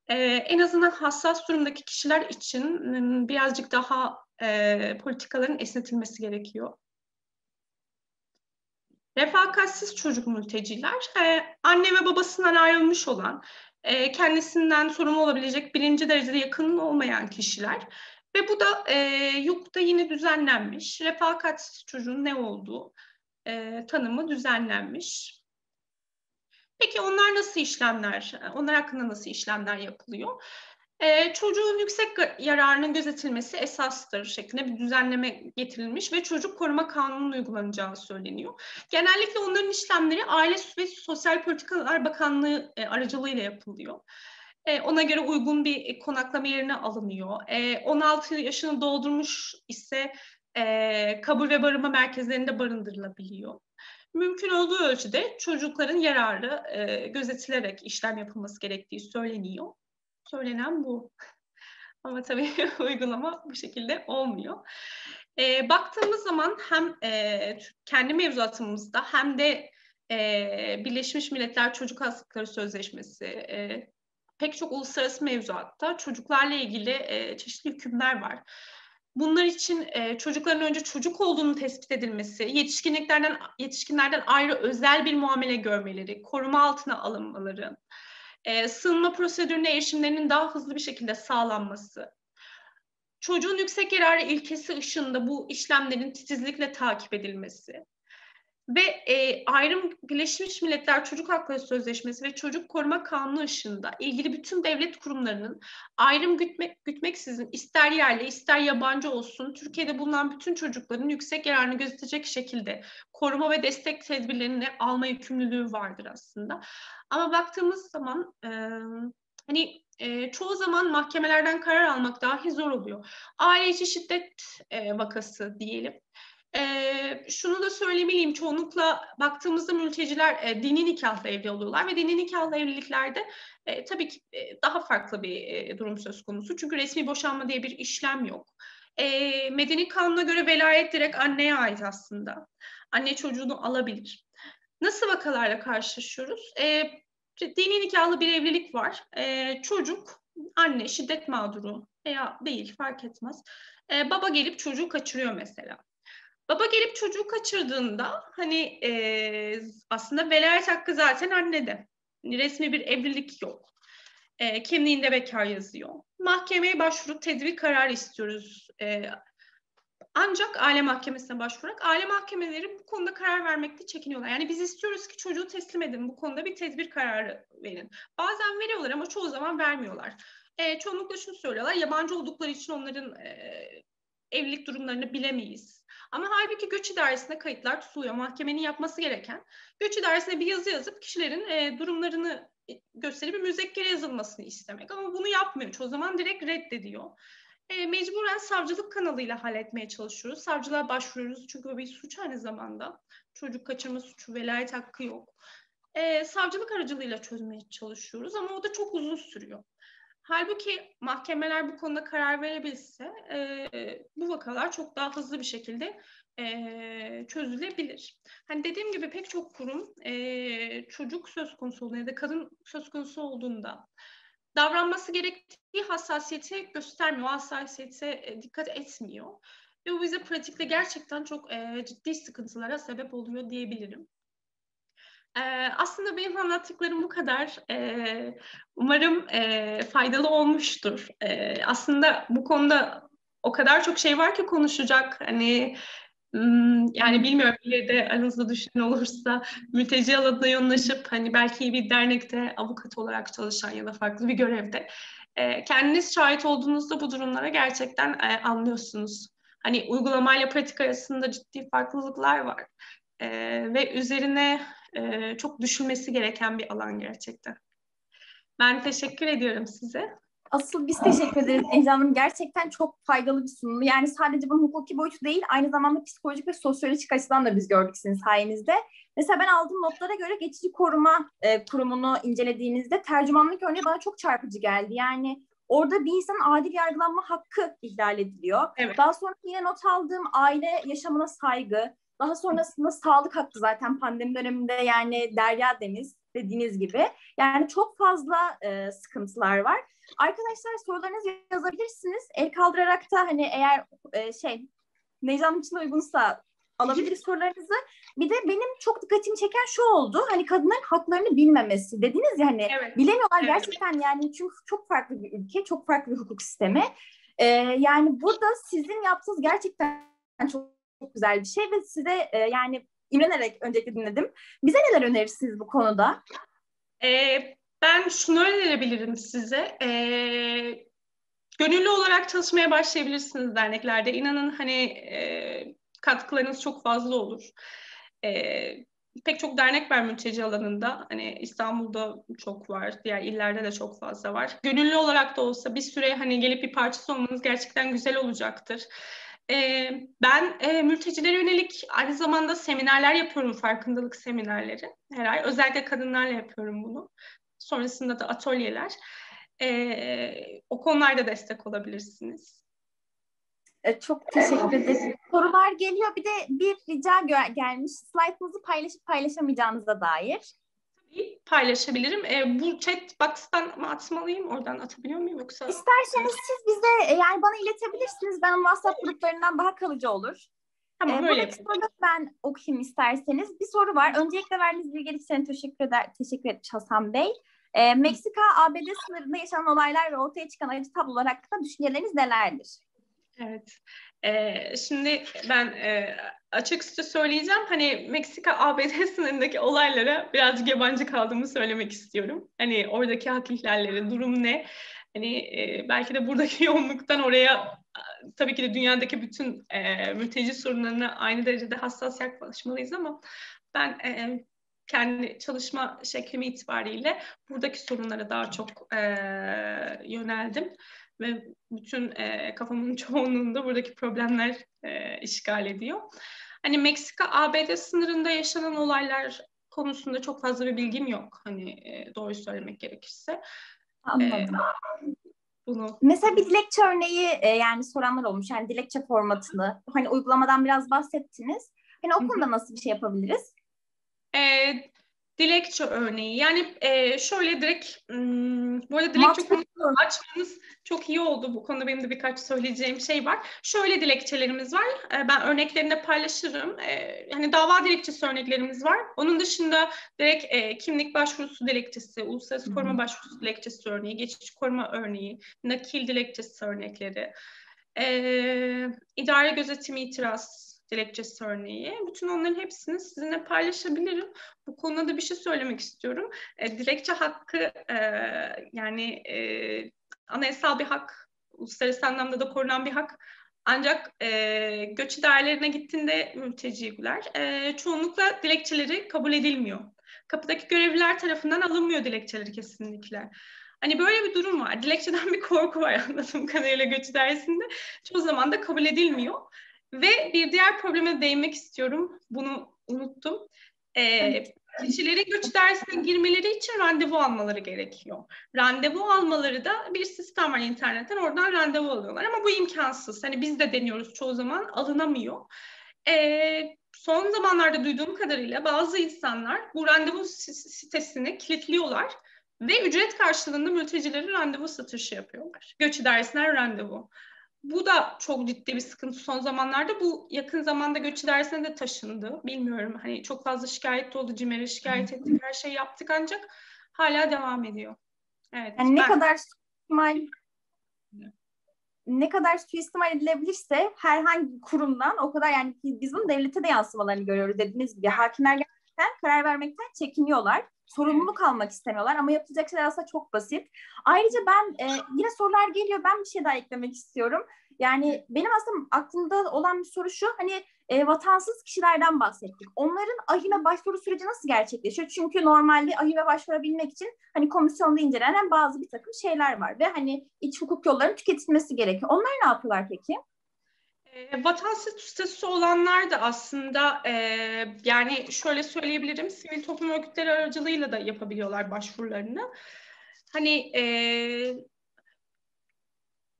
E, en azından hassas durumdaki kişiler için birazcık daha e, politikaların esnetilmesi gerekiyor. Refakatsiz çocuk mülteciler, e, anne ve babasından ayrılmış olan, e, kendisinden sorumlu olabilecek birinci derecede yakın olmayan kişiler Ve bu da e, YUK'ta yine düzenlenmiş. Refakat çocuğun ne olduğu e, tanımı düzenlenmiş. Peki onlar nasıl işlemler, onlar hakkında nasıl işlemler yapılıyor? Ee, çocuğun yüksek yararının gözetilmesi esastır şeklinde bir düzenleme getirilmiş ve çocuk koruma kanunun uygulanacağı söyleniyor. Genellikle onların işlemleri Aile ve Sosyal Politikalar Bakanlığı e, aracılığıyla yapılıyor. E, ona göre uygun bir konaklama yerine alınıyor. E, 16 yaşını doldurmuş ise e, kabul ve barınma merkezlerinde barındırılabiliyor mümkün olduğu ölçüde çocukların yararı e, gözetilerek işlem yapılması gerektiği söyleniyor. Söylenen bu. Ama tabii uygulama bu şekilde olmuyor. E, baktığımız zaman hem e, kendi mevzuatımızda hem de e, Birleşmiş Milletler Çocuk Hastalıkları Sözleşmesi, e, pek çok uluslararası mevzuatta çocuklarla ilgili e, çeşitli hükümler var. Bunlar için e, çocukların önce çocuk olduğunu tespit edilmesi, yetişkinliklerden yetişkinlerden ayrı özel bir muamele görmeleri, koruma altına alınmaları, e, sığınma prosedürüne erişimlerinin daha hızlı bir şekilde sağlanması, çocuğun yüksek yararı ilkesi ışığında bu işlemlerin titizlikle takip edilmesi, ve e, ayrım Birleşmiş Milletler Çocuk Hakları Sözleşmesi ve Çocuk Koruma Kanunu ışığında ilgili bütün devlet kurumlarının ayrım gütmek, gütmeksizin ister yerli ister yabancı olsun Türkiye'de bulunan bütün çocukların yüksek yararını gözetecek şekilde koruma ve destek tedbirlerini alma yükümlülüğü vardır aslında. Ama baktığımız zaman e, hani e, çoğu zaman mahkemelerden karar almak dahi zor oluyor. Aile içi şiddet e, vakası diyelim. E, şunu da söylemeliyim, çoğunlukla baktığımızda mülteciler e, dini nikahla evli oluyorlar ve dini nikahla evliliklerde e, tabii ki e, daha farklı bir e, durum söz konusu. Çünkü resmi boşanma diye bir işlem yok. E, medeni kanuna göre velayet direkt anneye ait aslında. Anne çocuğunu alabilir. Nasıl vakalarla karşılaşıyoruz? E, dini nikahlı bir evlilik var. E, çocuk, anne şiddet mağduru veya değil fark etmez. E, baba gelip çocuğu kaçırıyor mesela. Baba gelip çocuğu kaçırdığında hani e, aslında velayet hakkı zaten annede. Hani resmi bir evlilik yok. E, kimliğinde bekar yazıyor. Mahkemeye başvurup tedbir kararı istiyoruz. E, ancak aile mahkemesine başvurarak aile mahkemeleri bu konuda karar vermekte çekiniyorlar. Yani biz istiyoruz ki çocuğu teslim edin, bu konuda bir tedbir kararı verin. Bazen veriyorlar ama çoğu zaman vermiyorlar. E, çoğunlukla şunu söylüyorlar, yabancı oldukları için onların e, evlilik durumlarını bilemeyiz. Ama halbuki göç idaresinde kayıtlar tutuluyor. Mahkemenin yapması gereken göç idaresine bir yazı yazıp kişilerin e, durumlarını gösterip bir müzekkere yazılmasını istemek. Ama bunu yapmıyor. Çoğu zaman direkt reddediyor. E, mecburen savcılık kanalıyla halletmeye çalışıyoruz. Savcılığa başvuruyoruz çünkü o bir suç aynı zamanda. Çocuk kaçırma suçu, velayet hakkı yok. E, savcılık aracılığıyla çözmeye çalışıyoruz ama o da çok uzun sürüyor. Halbuki mahkemeler bu konuda karar verebilse e, bu vakalar çok daha hızlı bir şekilde e, çözülebilir. Hani dediğim gibi pek çok kurum e, çocuk söz konusu olduğunda ya da kadın söz konusu olduğunda davranması gerektiği hassasiyeti göstermiyor, hassasiyete dikkat etmiyor. Ve bu bize pratikte gerçekten çok e, ciddi sıkıntılara sebep oluyor diyebilirim. Ee, aslında benim anlattıklarım bu kadar. Ee, umarım faydalı olmuştur. Ee, aslında bu konuda o kadar çok şey var ki konuşacak. Hani yani bilmiyorum bir de aranızda düşünen olursa mülteci alanına yoğunlaşıp hani belki bir dernekte avukat olarak çalışan ya da farklı bir görevde kendiniz şahit olduğunuzda bu durumlara gerçekten anlıyorsunuz. Hani uygulamayla pratik arasında ciddi farklılıklar var. E, ve üzerine e, çok düşünmesi gereken bir alan gerçekten. Ben teşekkür ediyorum size. Asıl biz teşekkür ederiz Ece Hanım. Gerçekten çok faydalı bir sunum. Yani sadece bunun hukuki boyutu değil, aynı zamanda psikolojik ve sosyolojik açıdan da biz gördük sizin sayenizde. Mesela ben aldığım notlara göre geçici koruma e, kurumunu incelediğinizde tercümanlık örneği bana çok çarpıcı geldi. Yani orada bir insanın adil yargılanma hakkı ihlal ediliyor. Evet. Daha sonra yine not aldığım aile yaşamına saygı, daha sonrasında sağlık hakkı zaten pandemi döneminde yani derya deniz dediğiniz gibi. Yani çok fazla e, sıkıntılar var. Arkadaşlar sorularınızı yazabilirsiniz. El kaldırarak da hani eğer e, şey Necla'nın için uygunsa alabiliriz sorularınızı. Bir de benim çok dikkatimi çeken şu oldu. Hani kadınların haklarını bilmemesi. Dediniz ya hani evet. bilemiyorlar evet. gerçekten yani çünkü çok farklı bir ülke, çok farklı bir hukuk sistemi. Ee, yani burada sizin yaptığınız gerçekten çok, çok güzel bir şey ve size e, yani imrenerek öncelikle dinledim. Bize neler önerirsiniz bu konuda? Ee, ben şunu önerebilirim size. Ee, gönüllü olarak çalışmaya başlayabilirsiniz derneklerde. İnanın hani e, katkılarınız çok fazla olur. E, pek çok dernek var mülteci alanında. Hani İstanbul'da çok var, diğer illerde de çok fazla var. Gönüllü olarak da olsa bir süre hani gelip bir parçası olmanız gerçekten güzel olacaktır. Ben e, mültecilere yönelik aynı zamanda seminerler yapıyorum, farkındalık seminerleri her ay. Özellikle kadınlarla yapıyorum bunu. Sonrasında da atölyeler. O konularda destek olabilirsiniz. E, çok teşekkür ederim. Sorular geliyor. Bir de bir rica gelmiş. Slaytınızı paylaşıp paylaşamayacağınıza dair. Paylaşabilirim. E, bu chat box'tan mı atmalıyım? Oradan atabiliyor muyum yoksa? İsterseniz siz bize e, yani bana iletebilirsiniz. Ben WhatsApp gruplarından daha kalıcı olur. Tamam ee, öyle yapayım. ben okuyayım isterseniz. Bir soru var. Öncelikle verdiğiniz bilgiler için teşekkür eder, teşekkür etmiş Hasan Bey. Ee, Meksika ABD sınırında yaşanan olaylar ve ortaya çıkan acı tablolar hakkında düşünceleriniz nelerdir? Evet. Şimdi ben e, açıkça söyleyeceğim. Hani Meksika ABD sınırındaki olaylara birazcık yabancı kaldığımı söylemek istiyorum. Hani oradaki hak ihlalleri, durum ne? Hani e, belki de buradaki yoğunluktan oraya tabii ki de dünyadaki bütün e, mülteci sorunlarına aynı derecede hassas yaklaşmalıyız ama ben e, kendi çalışma şeklimi itibariyle buradaki sorunlara daha çok e, yöneldim ve bütün e, kafamın çoğunluğunda buradaki problemler e, işgal ediyor. Hani Meksika ABD sınırında yaşanan olaylar konusunda çok fazla bir bilgim yok. Hani e, doğru söylemek gerekirse. Anladım. E, bunu. Mesela bir dilekçe örneği e, yani soranlar olmuş. Yani dilekçe formatını hani uygulamadan biraz bahsettiniz. Hani o konuda nasıl bir şey yapabiliriz? E, dilekçe örneği. Yani e, şöyle direkt hmm, bu arada dilekçe konusunu açmanız çok iyi oldu. Bu konuda benim de birkaç söyleyeceğim şey var. Şöyle dilekçelerimiz var. E, ben örneklerini de paylaşırım. E, hani dava dilekçesi örneklerimiz var. Onun dışında direkt e, kimlik başvurusu dilekçesi, uluslararası koruma başvurusu dilekçesi örneği, geçici koruma örneği, nakil dilekçesi örnekleri, e, idare gözetimi itiraz dilekçesi örneği. Bütün onların hepsini sizinle paylaşabilirim. Bu konuda da bir şey söylemek istiyorum. E, dilekçe hakkı e, yani e, anayasal bir hak, uluslararası anlamda da korunan bir hak. Ancak e, göç idarelerine gittiğinde mülteciler e, çoğunlukla dilekçeleri kabul edilmiyor. Kapıdaki görevliler tarafından alınmıyor dilekçeleri kesinlikle. Hani böyle bir durum var. Dilekçeden bir korku var anladığım kadarıyla göç idaresinde. Çoğu zaman da kabul edilmiyor. Ve bir diğer probleme değinmek istiyorum. Bunu unuttum. Ee, kişilerin göç dersine girmeleri için randevu almaları gerekiyor. Randevu almaları da bir sistem var internetten. Oradan randevu alıyorlar ama bu imkansız. Hani biz de deniyoruz çoğu zaman alınamıyor. Ee, son zamanlarda duyduğum kadarıyla bazı insanlar bu randevu sitesini kilitliyorlar ve ücret karşılığında mültecileri randevu satışı yapıyorlar. Göç idaresinden randevu. Bu da çok ciddi bir sıkıntı son zamanlarda. Bu yakın zamanda göç idaresine de taşındı. Bilmiyorum hani çok fazla şikayet oldu. CİMER'e şikayet ettik. Her şeyi yaptık ancak hala devam ediyor. Evet. Yani ne ben... kadar suistimal ne kadar suistimal edilebilirse herhangi kurumdan o kadar yani biz bunun devlete de yansımalarını görüyoruz dediğiniz gibi. Hakimler gerçekten karar vermekten çekiniyorlar sorumluluk almak istemiyorlar ama yapacak şeyler aslında çok basit. Ayrıca ben e, yine sorular geliyor. Ben bir şey daha eklemek istiyorum. Yani benim aslında aklımda olan bir soru şu. Hani e, vatansız kişilerden bahsettik. Onların ahime başvuru süreci nasıl gerçekleşiyor? Çünkü normalde ahime başvurabilmek için hani komisyonda incelenen bazı bir takım şeyler var ve hani iç hukuk yollarının tüketilmesi gerekiyor. Onlar ne yapıyorlar peki? Vatansız statüsü olanlar da aslında e, yani şöyle söyleyebilirim sivil toplum örgütleri aracılığıyla da yapabiliyorlar başvurularını. Hani e,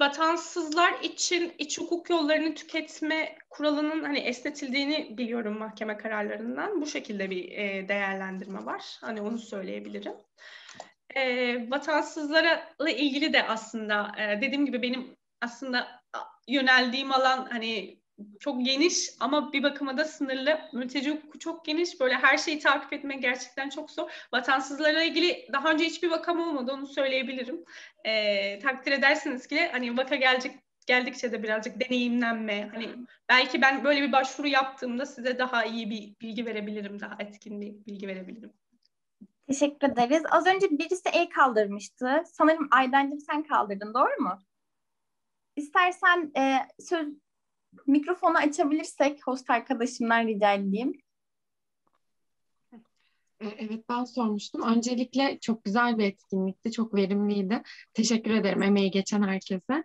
vatansızlar için iç hukuk yollarını tüketme kuralının hani esnetildiğini biliyorum mahkeme kararlarından. Bu şekilde bir e, değerlendirme var. Hani onu söyleyebilirim. E, vatansızlara ilgili de aslında e, dediğim gibi benim aslında yöneldiğim alan hani çok geniş ama bir bakıma da sınırlı. Mülteci hukuku çok geniş. Böyle her şeyi takip etmek gerçekten çok zor. Vatansızlarla ilgili daha önce hiçbir vakam olmadı onu söyleyebilirim. E, takdir edersiniz ki hani vaka gelecek geldikçe de birazcık deneyimlenme. Hani belki ben böyle bir başvuru yaptığımda size daha iyi bir bilgi verebilirim, daha etkin bir bilgi verebilirim. Teşekkür ederiz. Az önce birisi el kaldırmıştı. Sanırım Aydancığım sen kaldırdın, doğru mu? İstersen e, söz mikrofonu açabilirsek host arkadaşımdan rica edeyim. E, evet ben sormuştum. Öncelikle çok güzel bir etkinlikti, çok verimliydi. Teşekkür ederim emeği geçen herkese.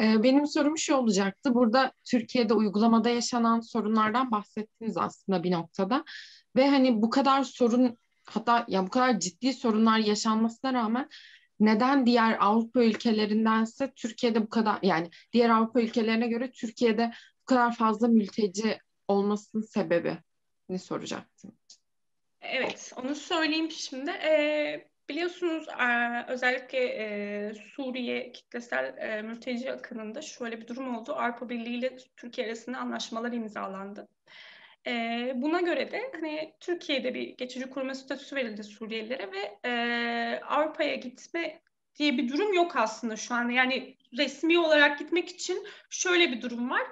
E, benim sorum şu olacaktı. Burada Türkiye'de uygulamada yaşanan sorunlardan bahsettiniz aslında bir noktada. Ve hani bu kadar sorun hatta ya bu kadar ciddi sorunlar yaşanmasına rağmen neden diğer Avrupa ülkelerindense Türkiye'de bu kadar yani diğer Avrupa ülkelerine göre Türkiye'de bu kadar fazla mülteci olmasının sebebi ne soracaktım. Evet, onu söyleyeyim şimdi. Ee, biliyorsunuz e, özellikle e, Suriye kitlesel e, mülteci akınında şöyle bir durum oldu. Avrupa Birliği ile Türkiye arasında anlaşmalar imzalandı. E, buna göre de hani Türkiye'de bir geçici koruma statüsü verildi Suriyelilere ve e, Avrupa'ya gitme diye bir durum yok aslında şu anda. Yani resmi olarak gitmek için şöyle bir durum var.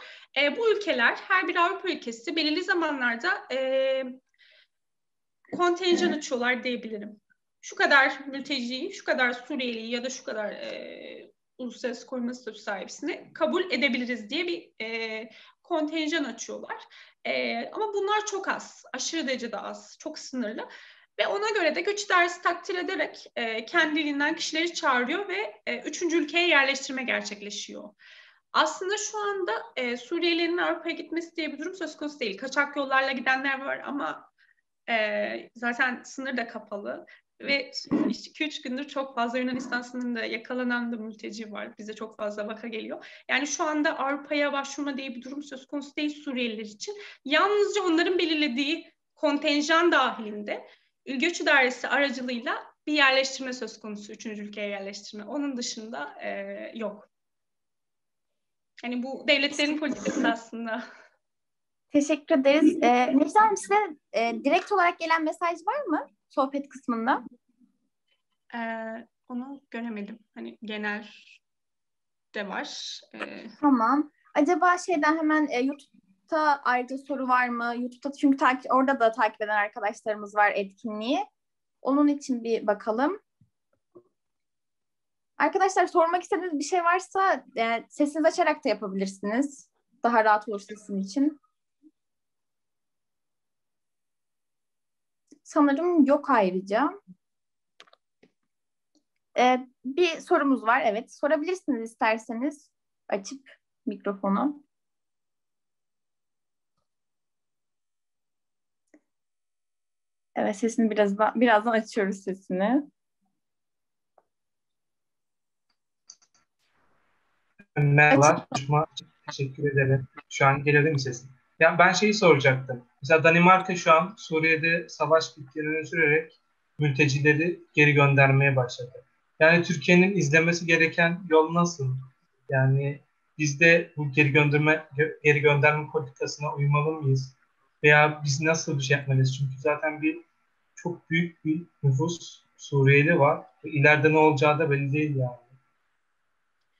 E, bu ülkeler her bir Avrupa ülkesi belirli zamanlarda e, kontenjan açıyorlar diyebilirim. Şu kadar mülteciyi, şu kadar Suriyeliyi ya da şu kadar e, uluslararası koruma statüsü sahibisini kabul edebiliriz diye bir e, kontenjan açıyorlar. E, ama bunlar çok az, aşırı derecede az, çok sınırlı. Ve ona göre de göç idaresi takdir ederek e, kendiliğinden kişileri çağırıyor ve e, üçüncü ülkeye yerleştirme gerçekleşiyor. Aslında şu anda e, Suriyelilerin Avrupa'ya gitmesi diye bir durum söz konusu değil. Kaçak yollarla gidenler var ama e, zaten sınır da kapalı. Ve 2-3 gündür çok fazla Yunanistan sınırında yakalanan da mülteci var. Bize çok fazla vaka geliyor. Yani şu anda Avrupa'ya başvurma diye bir durum söz konusu değil Suriyeliler için. Yalnızca onların belirlediği kontenjan dahilinde göç idaresi aracılığıyla bir yerleştirme söz konusu. Üçüncü ülkeye yerleştirme. Onun dışında e, yok. Yani bu devletlerin politikası aslında. Teşekkür ederiz. Ee, Necla Hanım size e, direkt olarak gelen mesaj var mı? Sohbet kısmında? Ee, onu göremedim. Hani genel de var. Ee... Tamam. Acaba şeyden hemen e, YouTube'da ayrıca soru var mı? YouTube'da çünkü takip, orada da takip eden arkadaşlarımız var etkinliği. Onun için bir bakalım. Arkadaşlar sormak istediğiniz bir şey varsa e, sesinizi açarak da yapabilirsiniz. Daha rahat olur sizin için. Sanırım yok ayrıca. Ee, bir sorumuz var. Evet. Sorabilirsiniz isterseniz. Açıp mikrofonu. Evet sesini birazdan, birazdan açıyoruz sesini. Merhaba. Teşekkür ederim. Şu an değil mi sesim? Yani ben şeyi soracaktım. Mesela Danimarka şu an Suriye'de savaş bittiğini sürerek mültecileri geri göndermeye başladı. Yani Türkiye'nin izlemesi gereken yol nasıl? Yani biz de bu geri gönderme geri gönderme politikasına uymalı mıyız? Veya biz nasıl bir şey yapmalıyız? Çünkü zaten bir çok büyük bir nüfus Suriyeli var. İleride ne olacağı da belli değil yani.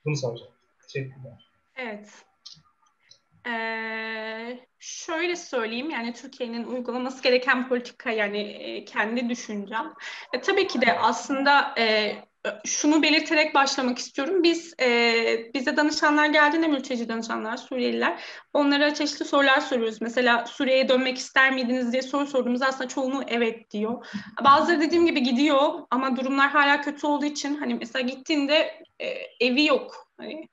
Bunu soracağım. Teşekkürler. Evet. Ee, şöyle söyleyeyim yani Türkiye'nin uygulaması gereken politika yani e, kendi düşüncem. E, tabii ki de aslında e, şunu belirterek başlamak istiyorum. Biz e, bize danışanlar geldiğinde mülteci danışanlar, Suriyeliler onlara çeşitli sorular soruyoruz. Mesela Suriye'ye dönmek ister miydiniz diye soru sorduğumuz aslında çoğunu evet diyor. Bazıları dediğim gibi gidiyor ama durumlar hala kötü olduğu için hani mesela gittiğinde e, evi yok. Hani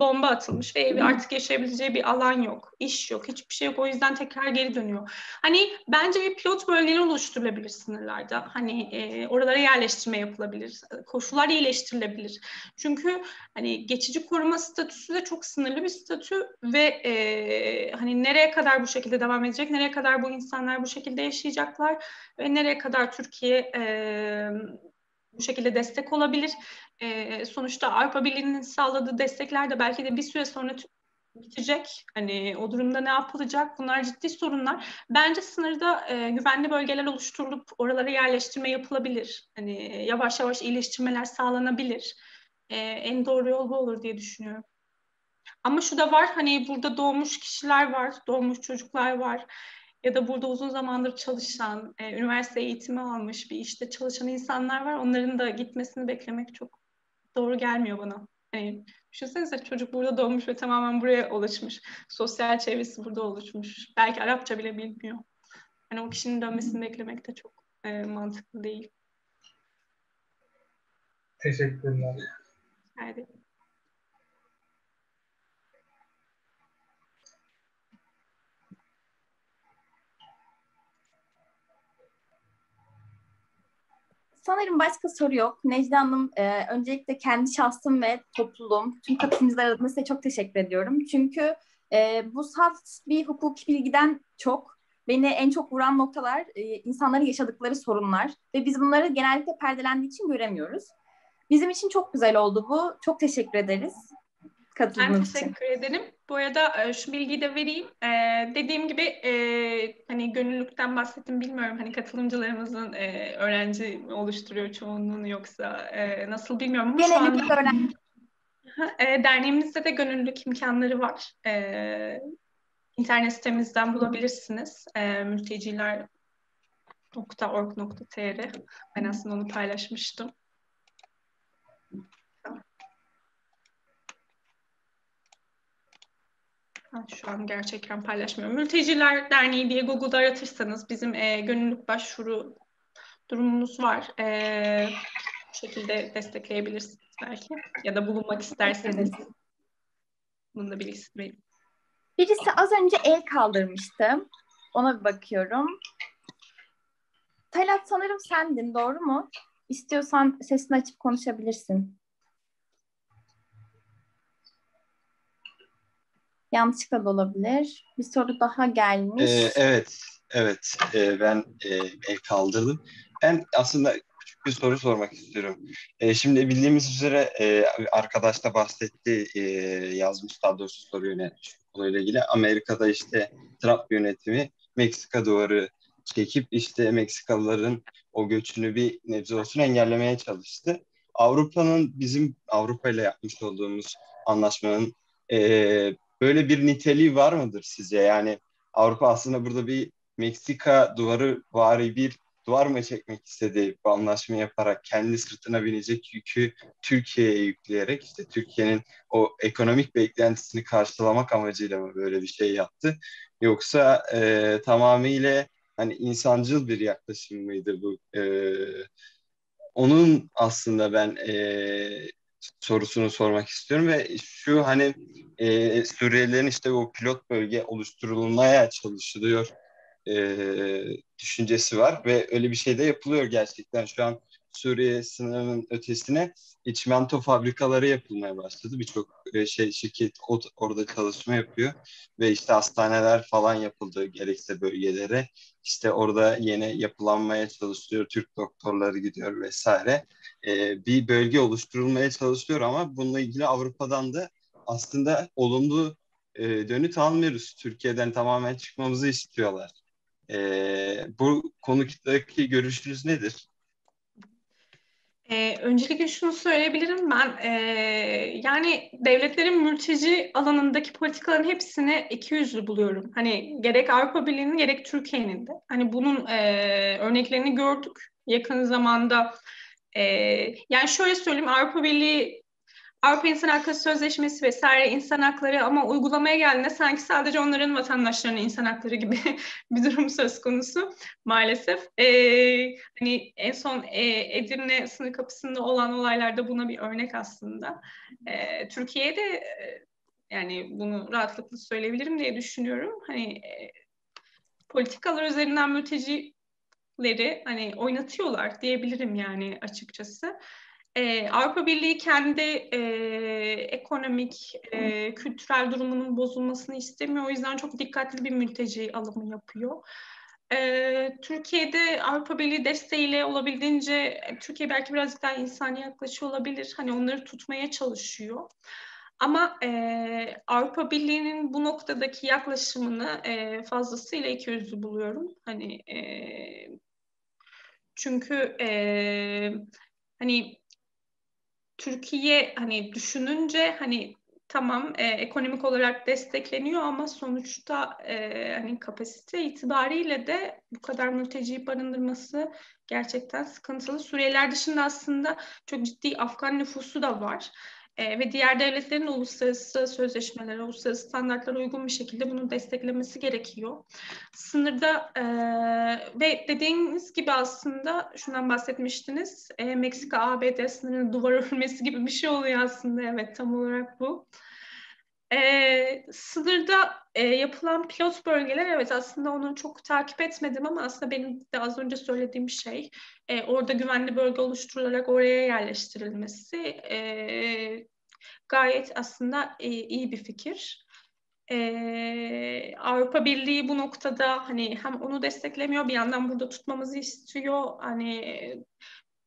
bomba atılmış ve evi artık yaşayabileceği bir alan yok, iş yok, hiçbir şey yok. O yüzden tekrar geri dönüyor. Hani bence bir pilot bölgeleri oluşturulabilir sınırlarda. Hani e, oralara yerleştirme yapılabilir, koşullar iyileştirilebilir. Çünkü hani geçici koruma statüsü de çok sınırlı bir statü ve e, hani nereye kadar bu şekilde devam edecek, nereye kadar bu insanlar bu şekilde yaşayacaklar ve nereye kadar Türkiye e, bu şekilde destek olabilir. E, sonuçta Avrupa Birliği'nin sağladığı destekler de belki de bir süre sonra bitecek. Hani o durumda ne yapılacak? Bunlar ciddi sorunlar. Bence sınırda e, güvenli bölgeler oluşturulup oralara yerleştirme yapılabilir. Hani yavaş yavaş iyileştirmeler sağlanabilir. E, en doğru yol bu olur diye düşünüyorum. Ama şu da var hani burada doğmuş kişiler var, doğmuş çocuklar var ya da burada uzun zamandır çalışan, e, üniversite eğitimi almış bir işte çalışan insanlar var. Onların da gitmesini beklemek çok doğru gelmiyor bana. Hani düşünsenize çocuk burada doğmuş ve tamamen buraya ulaşmış. Sosyal çevresi burada oluşmuş. Belki Arapça bile bilmiyor. Hani o kişinin dönmesini beklemek de çok e, mantıklı değil. Teşekkürler. Evet. Sanırım başka soru yok. Necla Hanım, e, öncelikle kendi şahsım ve topluluğum, tüm katılımcılar adına size çok teşekkür ediyorum. Çünkü e, bu salt bir hukuki bilgiden çok beni en çok vuran noktalar e, insanların yaşadıkları sorunlar ve biz bunları genellikle perdelendiği için göremiyoruz. Bizim için çok güzel oldu bu. Çok teşekkür ederiz katıldığınız ben teşekkür için. ederim. Bu arada e, şu bilgiyi de vereyim. E, dediğim gibi e, hani gönüllülükten bahsettim bilmiyorum. Hani katılımcılarımızın e, öğrenci oluşturuyor çoğunluğunu yoksa e, nasıl bilmiyorum ama Genellikle şu anda... öğrenci. E, derneğimizde de gönüllülük imkanları var. E, internet sitemizden bulabilirsiniz. E, mülteciler.org.tr Ben aslında onu paylaşmıştım. Şu an gerçek ekran paylaşmıyorum. Mülteciler Derneği diye Google'da aratırsanız bizim e, gönüllülük başvuru durumumuz var. E, bu şekilde destekleyebilirsiniz belki. Ya da bulunmak isterseniz. Bunun da bilgisini verin. Birisi az önce el kaldırmıştı. Ona bir bakıyorum. Talat sanırım sendin, doğru mu? İstiyorsan sesini açıp konuşabilirsin. Yanlışlıkla da olabilir. Bir soru daha gelmiş. Ee, evet, evet. Ee, ben e, kaldırdım. Ben aslında küçük bir soru sormak istiyorum. E, şimdi bildiğimiz üzere e, arkadaş da bahsetti, e, yazmış daha doğrusu soru yönetmiş konuyla ilgili. Amerika'da işte Trump yönetimi Meksika duvarı çekip işte Meksikalıların o göçünü bir nebze olsun engellemeye çalıştı. Avrupa'nın bizim Avrupa ile yapmış olduğumuz anlaşmanın e, böyle bir niteliği var mıdır sizce? Yani Avrupa aslında burada bir Meksika duvarı vari bir duvar mı çekmek istedi bu anlaşma yaparak kendi sırtına binecek yükü Türkiye'ye yükleyerek işte Türkiye'nin o ekonomik beklentisini karşılamak amacıyla mı böyle bir şey yaptı? Yoksa e, tamamıyla hani insancıl bir yaklaşım mıydı bu? E, onun aslında ben e, sorusunu sormak istiyorum ve şu hani e, Suriyelilerin işte o pilot bölge oluşturulmaya çalışılıyor e, düşüncesi var ve öyle bir şey de yapılıyor gerçekten. Şu an Suriye sınırının ötesine içmento fabrikaları yapılmaya başladı. Birçok e, şey şirket orada çalışma yapıyor ve işte hastaneler falan yapıldı gerekse bölgelere. İşte orada yeni yapılanmaya çalışılıyor. Türk doktorları gidiyor vesaire. Ee, bir bölge oluşturulmaya çalışıyor ama bununla ilgili Avrupa'dan da aslında olumlu e, dönüt almıyoruz. Türkiye'den tamamen çıkmamızı istiyorlar. E, bu konudaki görüşünüz nedir? Ee, öncelikle şunu söyleyebilirim ben e, yani devletlerin mülteci alanındaki politikaların hepsini iki yüzlü buluyorum. Hani gerek Avrupa Birliği'nin gerek Türkiye'nin de. Hani bunun e, örneklerini gördük yakın zamanda. E, yani şöyle söyleyeyim Avrupa Birliği Avrupa İnsan Hakları Sözleşmesi vesaire insan hakları ama uygulamaya geldiğinde sanki sadece onların vatandaşlarının insan hakları gibi bir durum söz konusu maalesef. Ee, hani en son e, Edirne sınır kapısında olan olaylarda buna bir örnek aslında. Ee, Türkiye'de e, yani bunu rahatlıkla söyleyebilirim diye düşünüyorum. Hani e, politikalar üzerinden mültecileri hani oynatıyorlar diyebilirim yani açıkçası. Ee, Avrupa Birliği kendi e, ekonomik, e, kültürel durumunun bozulmasını istemiyor. O yüzden çok dikkatli bir mülteci alımı yapıyor. Ee, Türkiye'de Avrupa Birliği desteğiyle olabildiğince, Türkiye belki birazcık daha insani yaklaşıyor olabilir. Hani onları tutmaya çalışıyor. Ama e, Avrupa Birliği'nin bu noktadaki yaklaşımını e, fazlasıyla ikiyüzlü buluyorum. Hani e, çünkü e, hani Türkiye hani düşününce hani tamam e, ekonomik olarak destekleniyor ama sonuçta e, hani kapasite itibariyle de bu kadar mülteci barındırması gerçekten sıkıntılı. Suriyeliler dışında aslında çok ciddi Afgan nüfusu da var. E, ve diğer devletlerin uluslararası sözleşmelere, uluslararası standartlara uygun bir şekilde bunu desteklemesi gerekiyor. Sınırda e, ve dediğiniz gibi aslında şundan bahsetmiştiniz. E, Meksika-ABD sınırının duvar örülmesi gibi bir şey oluyor aslında. Evet tam olarak bu. E, sınırda e, yapılan pilot bölgeler evet aslında onu çok takip etmedim ama aslında benim de az önce söylediğim şey e, orada güvenli bölge oluşturularak oraya yerleştirilmesi e, gayet aslında e, iyi bir fikir. Ee, Avrupa Birliği bu noktada hani hem onu desteklemiyor bir yandan burada tutmamızı istiyor. Hani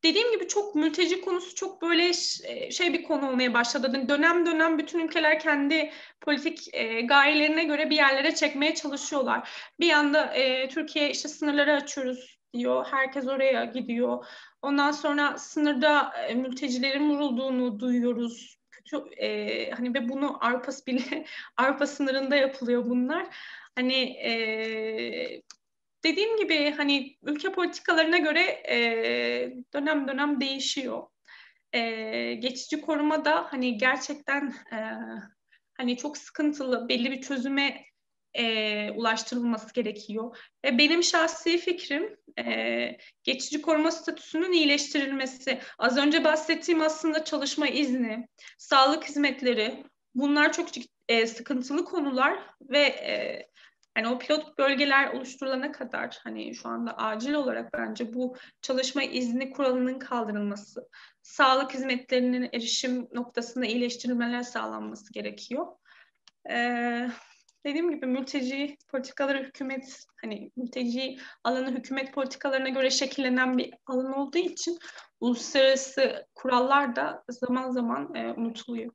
dediğim gibi çok mülteci konusu çok böyle e, şey bir konu olmaya başladı. Hani dönem dönem bütün ülkeler kendi politik e, gayelerine göre bir yerlere çekmeye çalışıyorlar. Bir yanda e, Türkiye işte sınırları açıyoruz diyor. Herkes oraya gidiyor. Ondan sonra sınırda e, mültecilerin vurulduğunu duyuyoruz. Kötü e, hani ve bunu Avrupa bile Avrupa sınırında yapılıyor bunlar. Hani e, dediğim gibi hani ülke politikalarına göre e, dönem dönem değişiyor. E, geçici koruma da hani gerçekten e, hani çok sıkıntılı belli bir çözüme e, ulaştırılması gerekiyor. Ve benim şahsi fikrim e, geçici koruma statüsünün iyileştirilmesi. Az önce bahsettiğim aslında çalışma izni, sağlık hizmetleri bunlar çok e, sıkıntılı konular ve e, Hani o pilot bölgeler oluşturulana kadar hani şu anda acil olarak bence bu çalışma izni kuralının kaldırılması, sağlık hizmetlerinin erişim noktasında iyileştirilmeler sağlanması gerekiyor. Ee, dediğim gibi mülteci politikaları hükümet hani mülteci alanı hükümet politikalarına göre şekillenen bir alan olduğu için uluslararası kurallar da zaman zaman e, unutuluyor.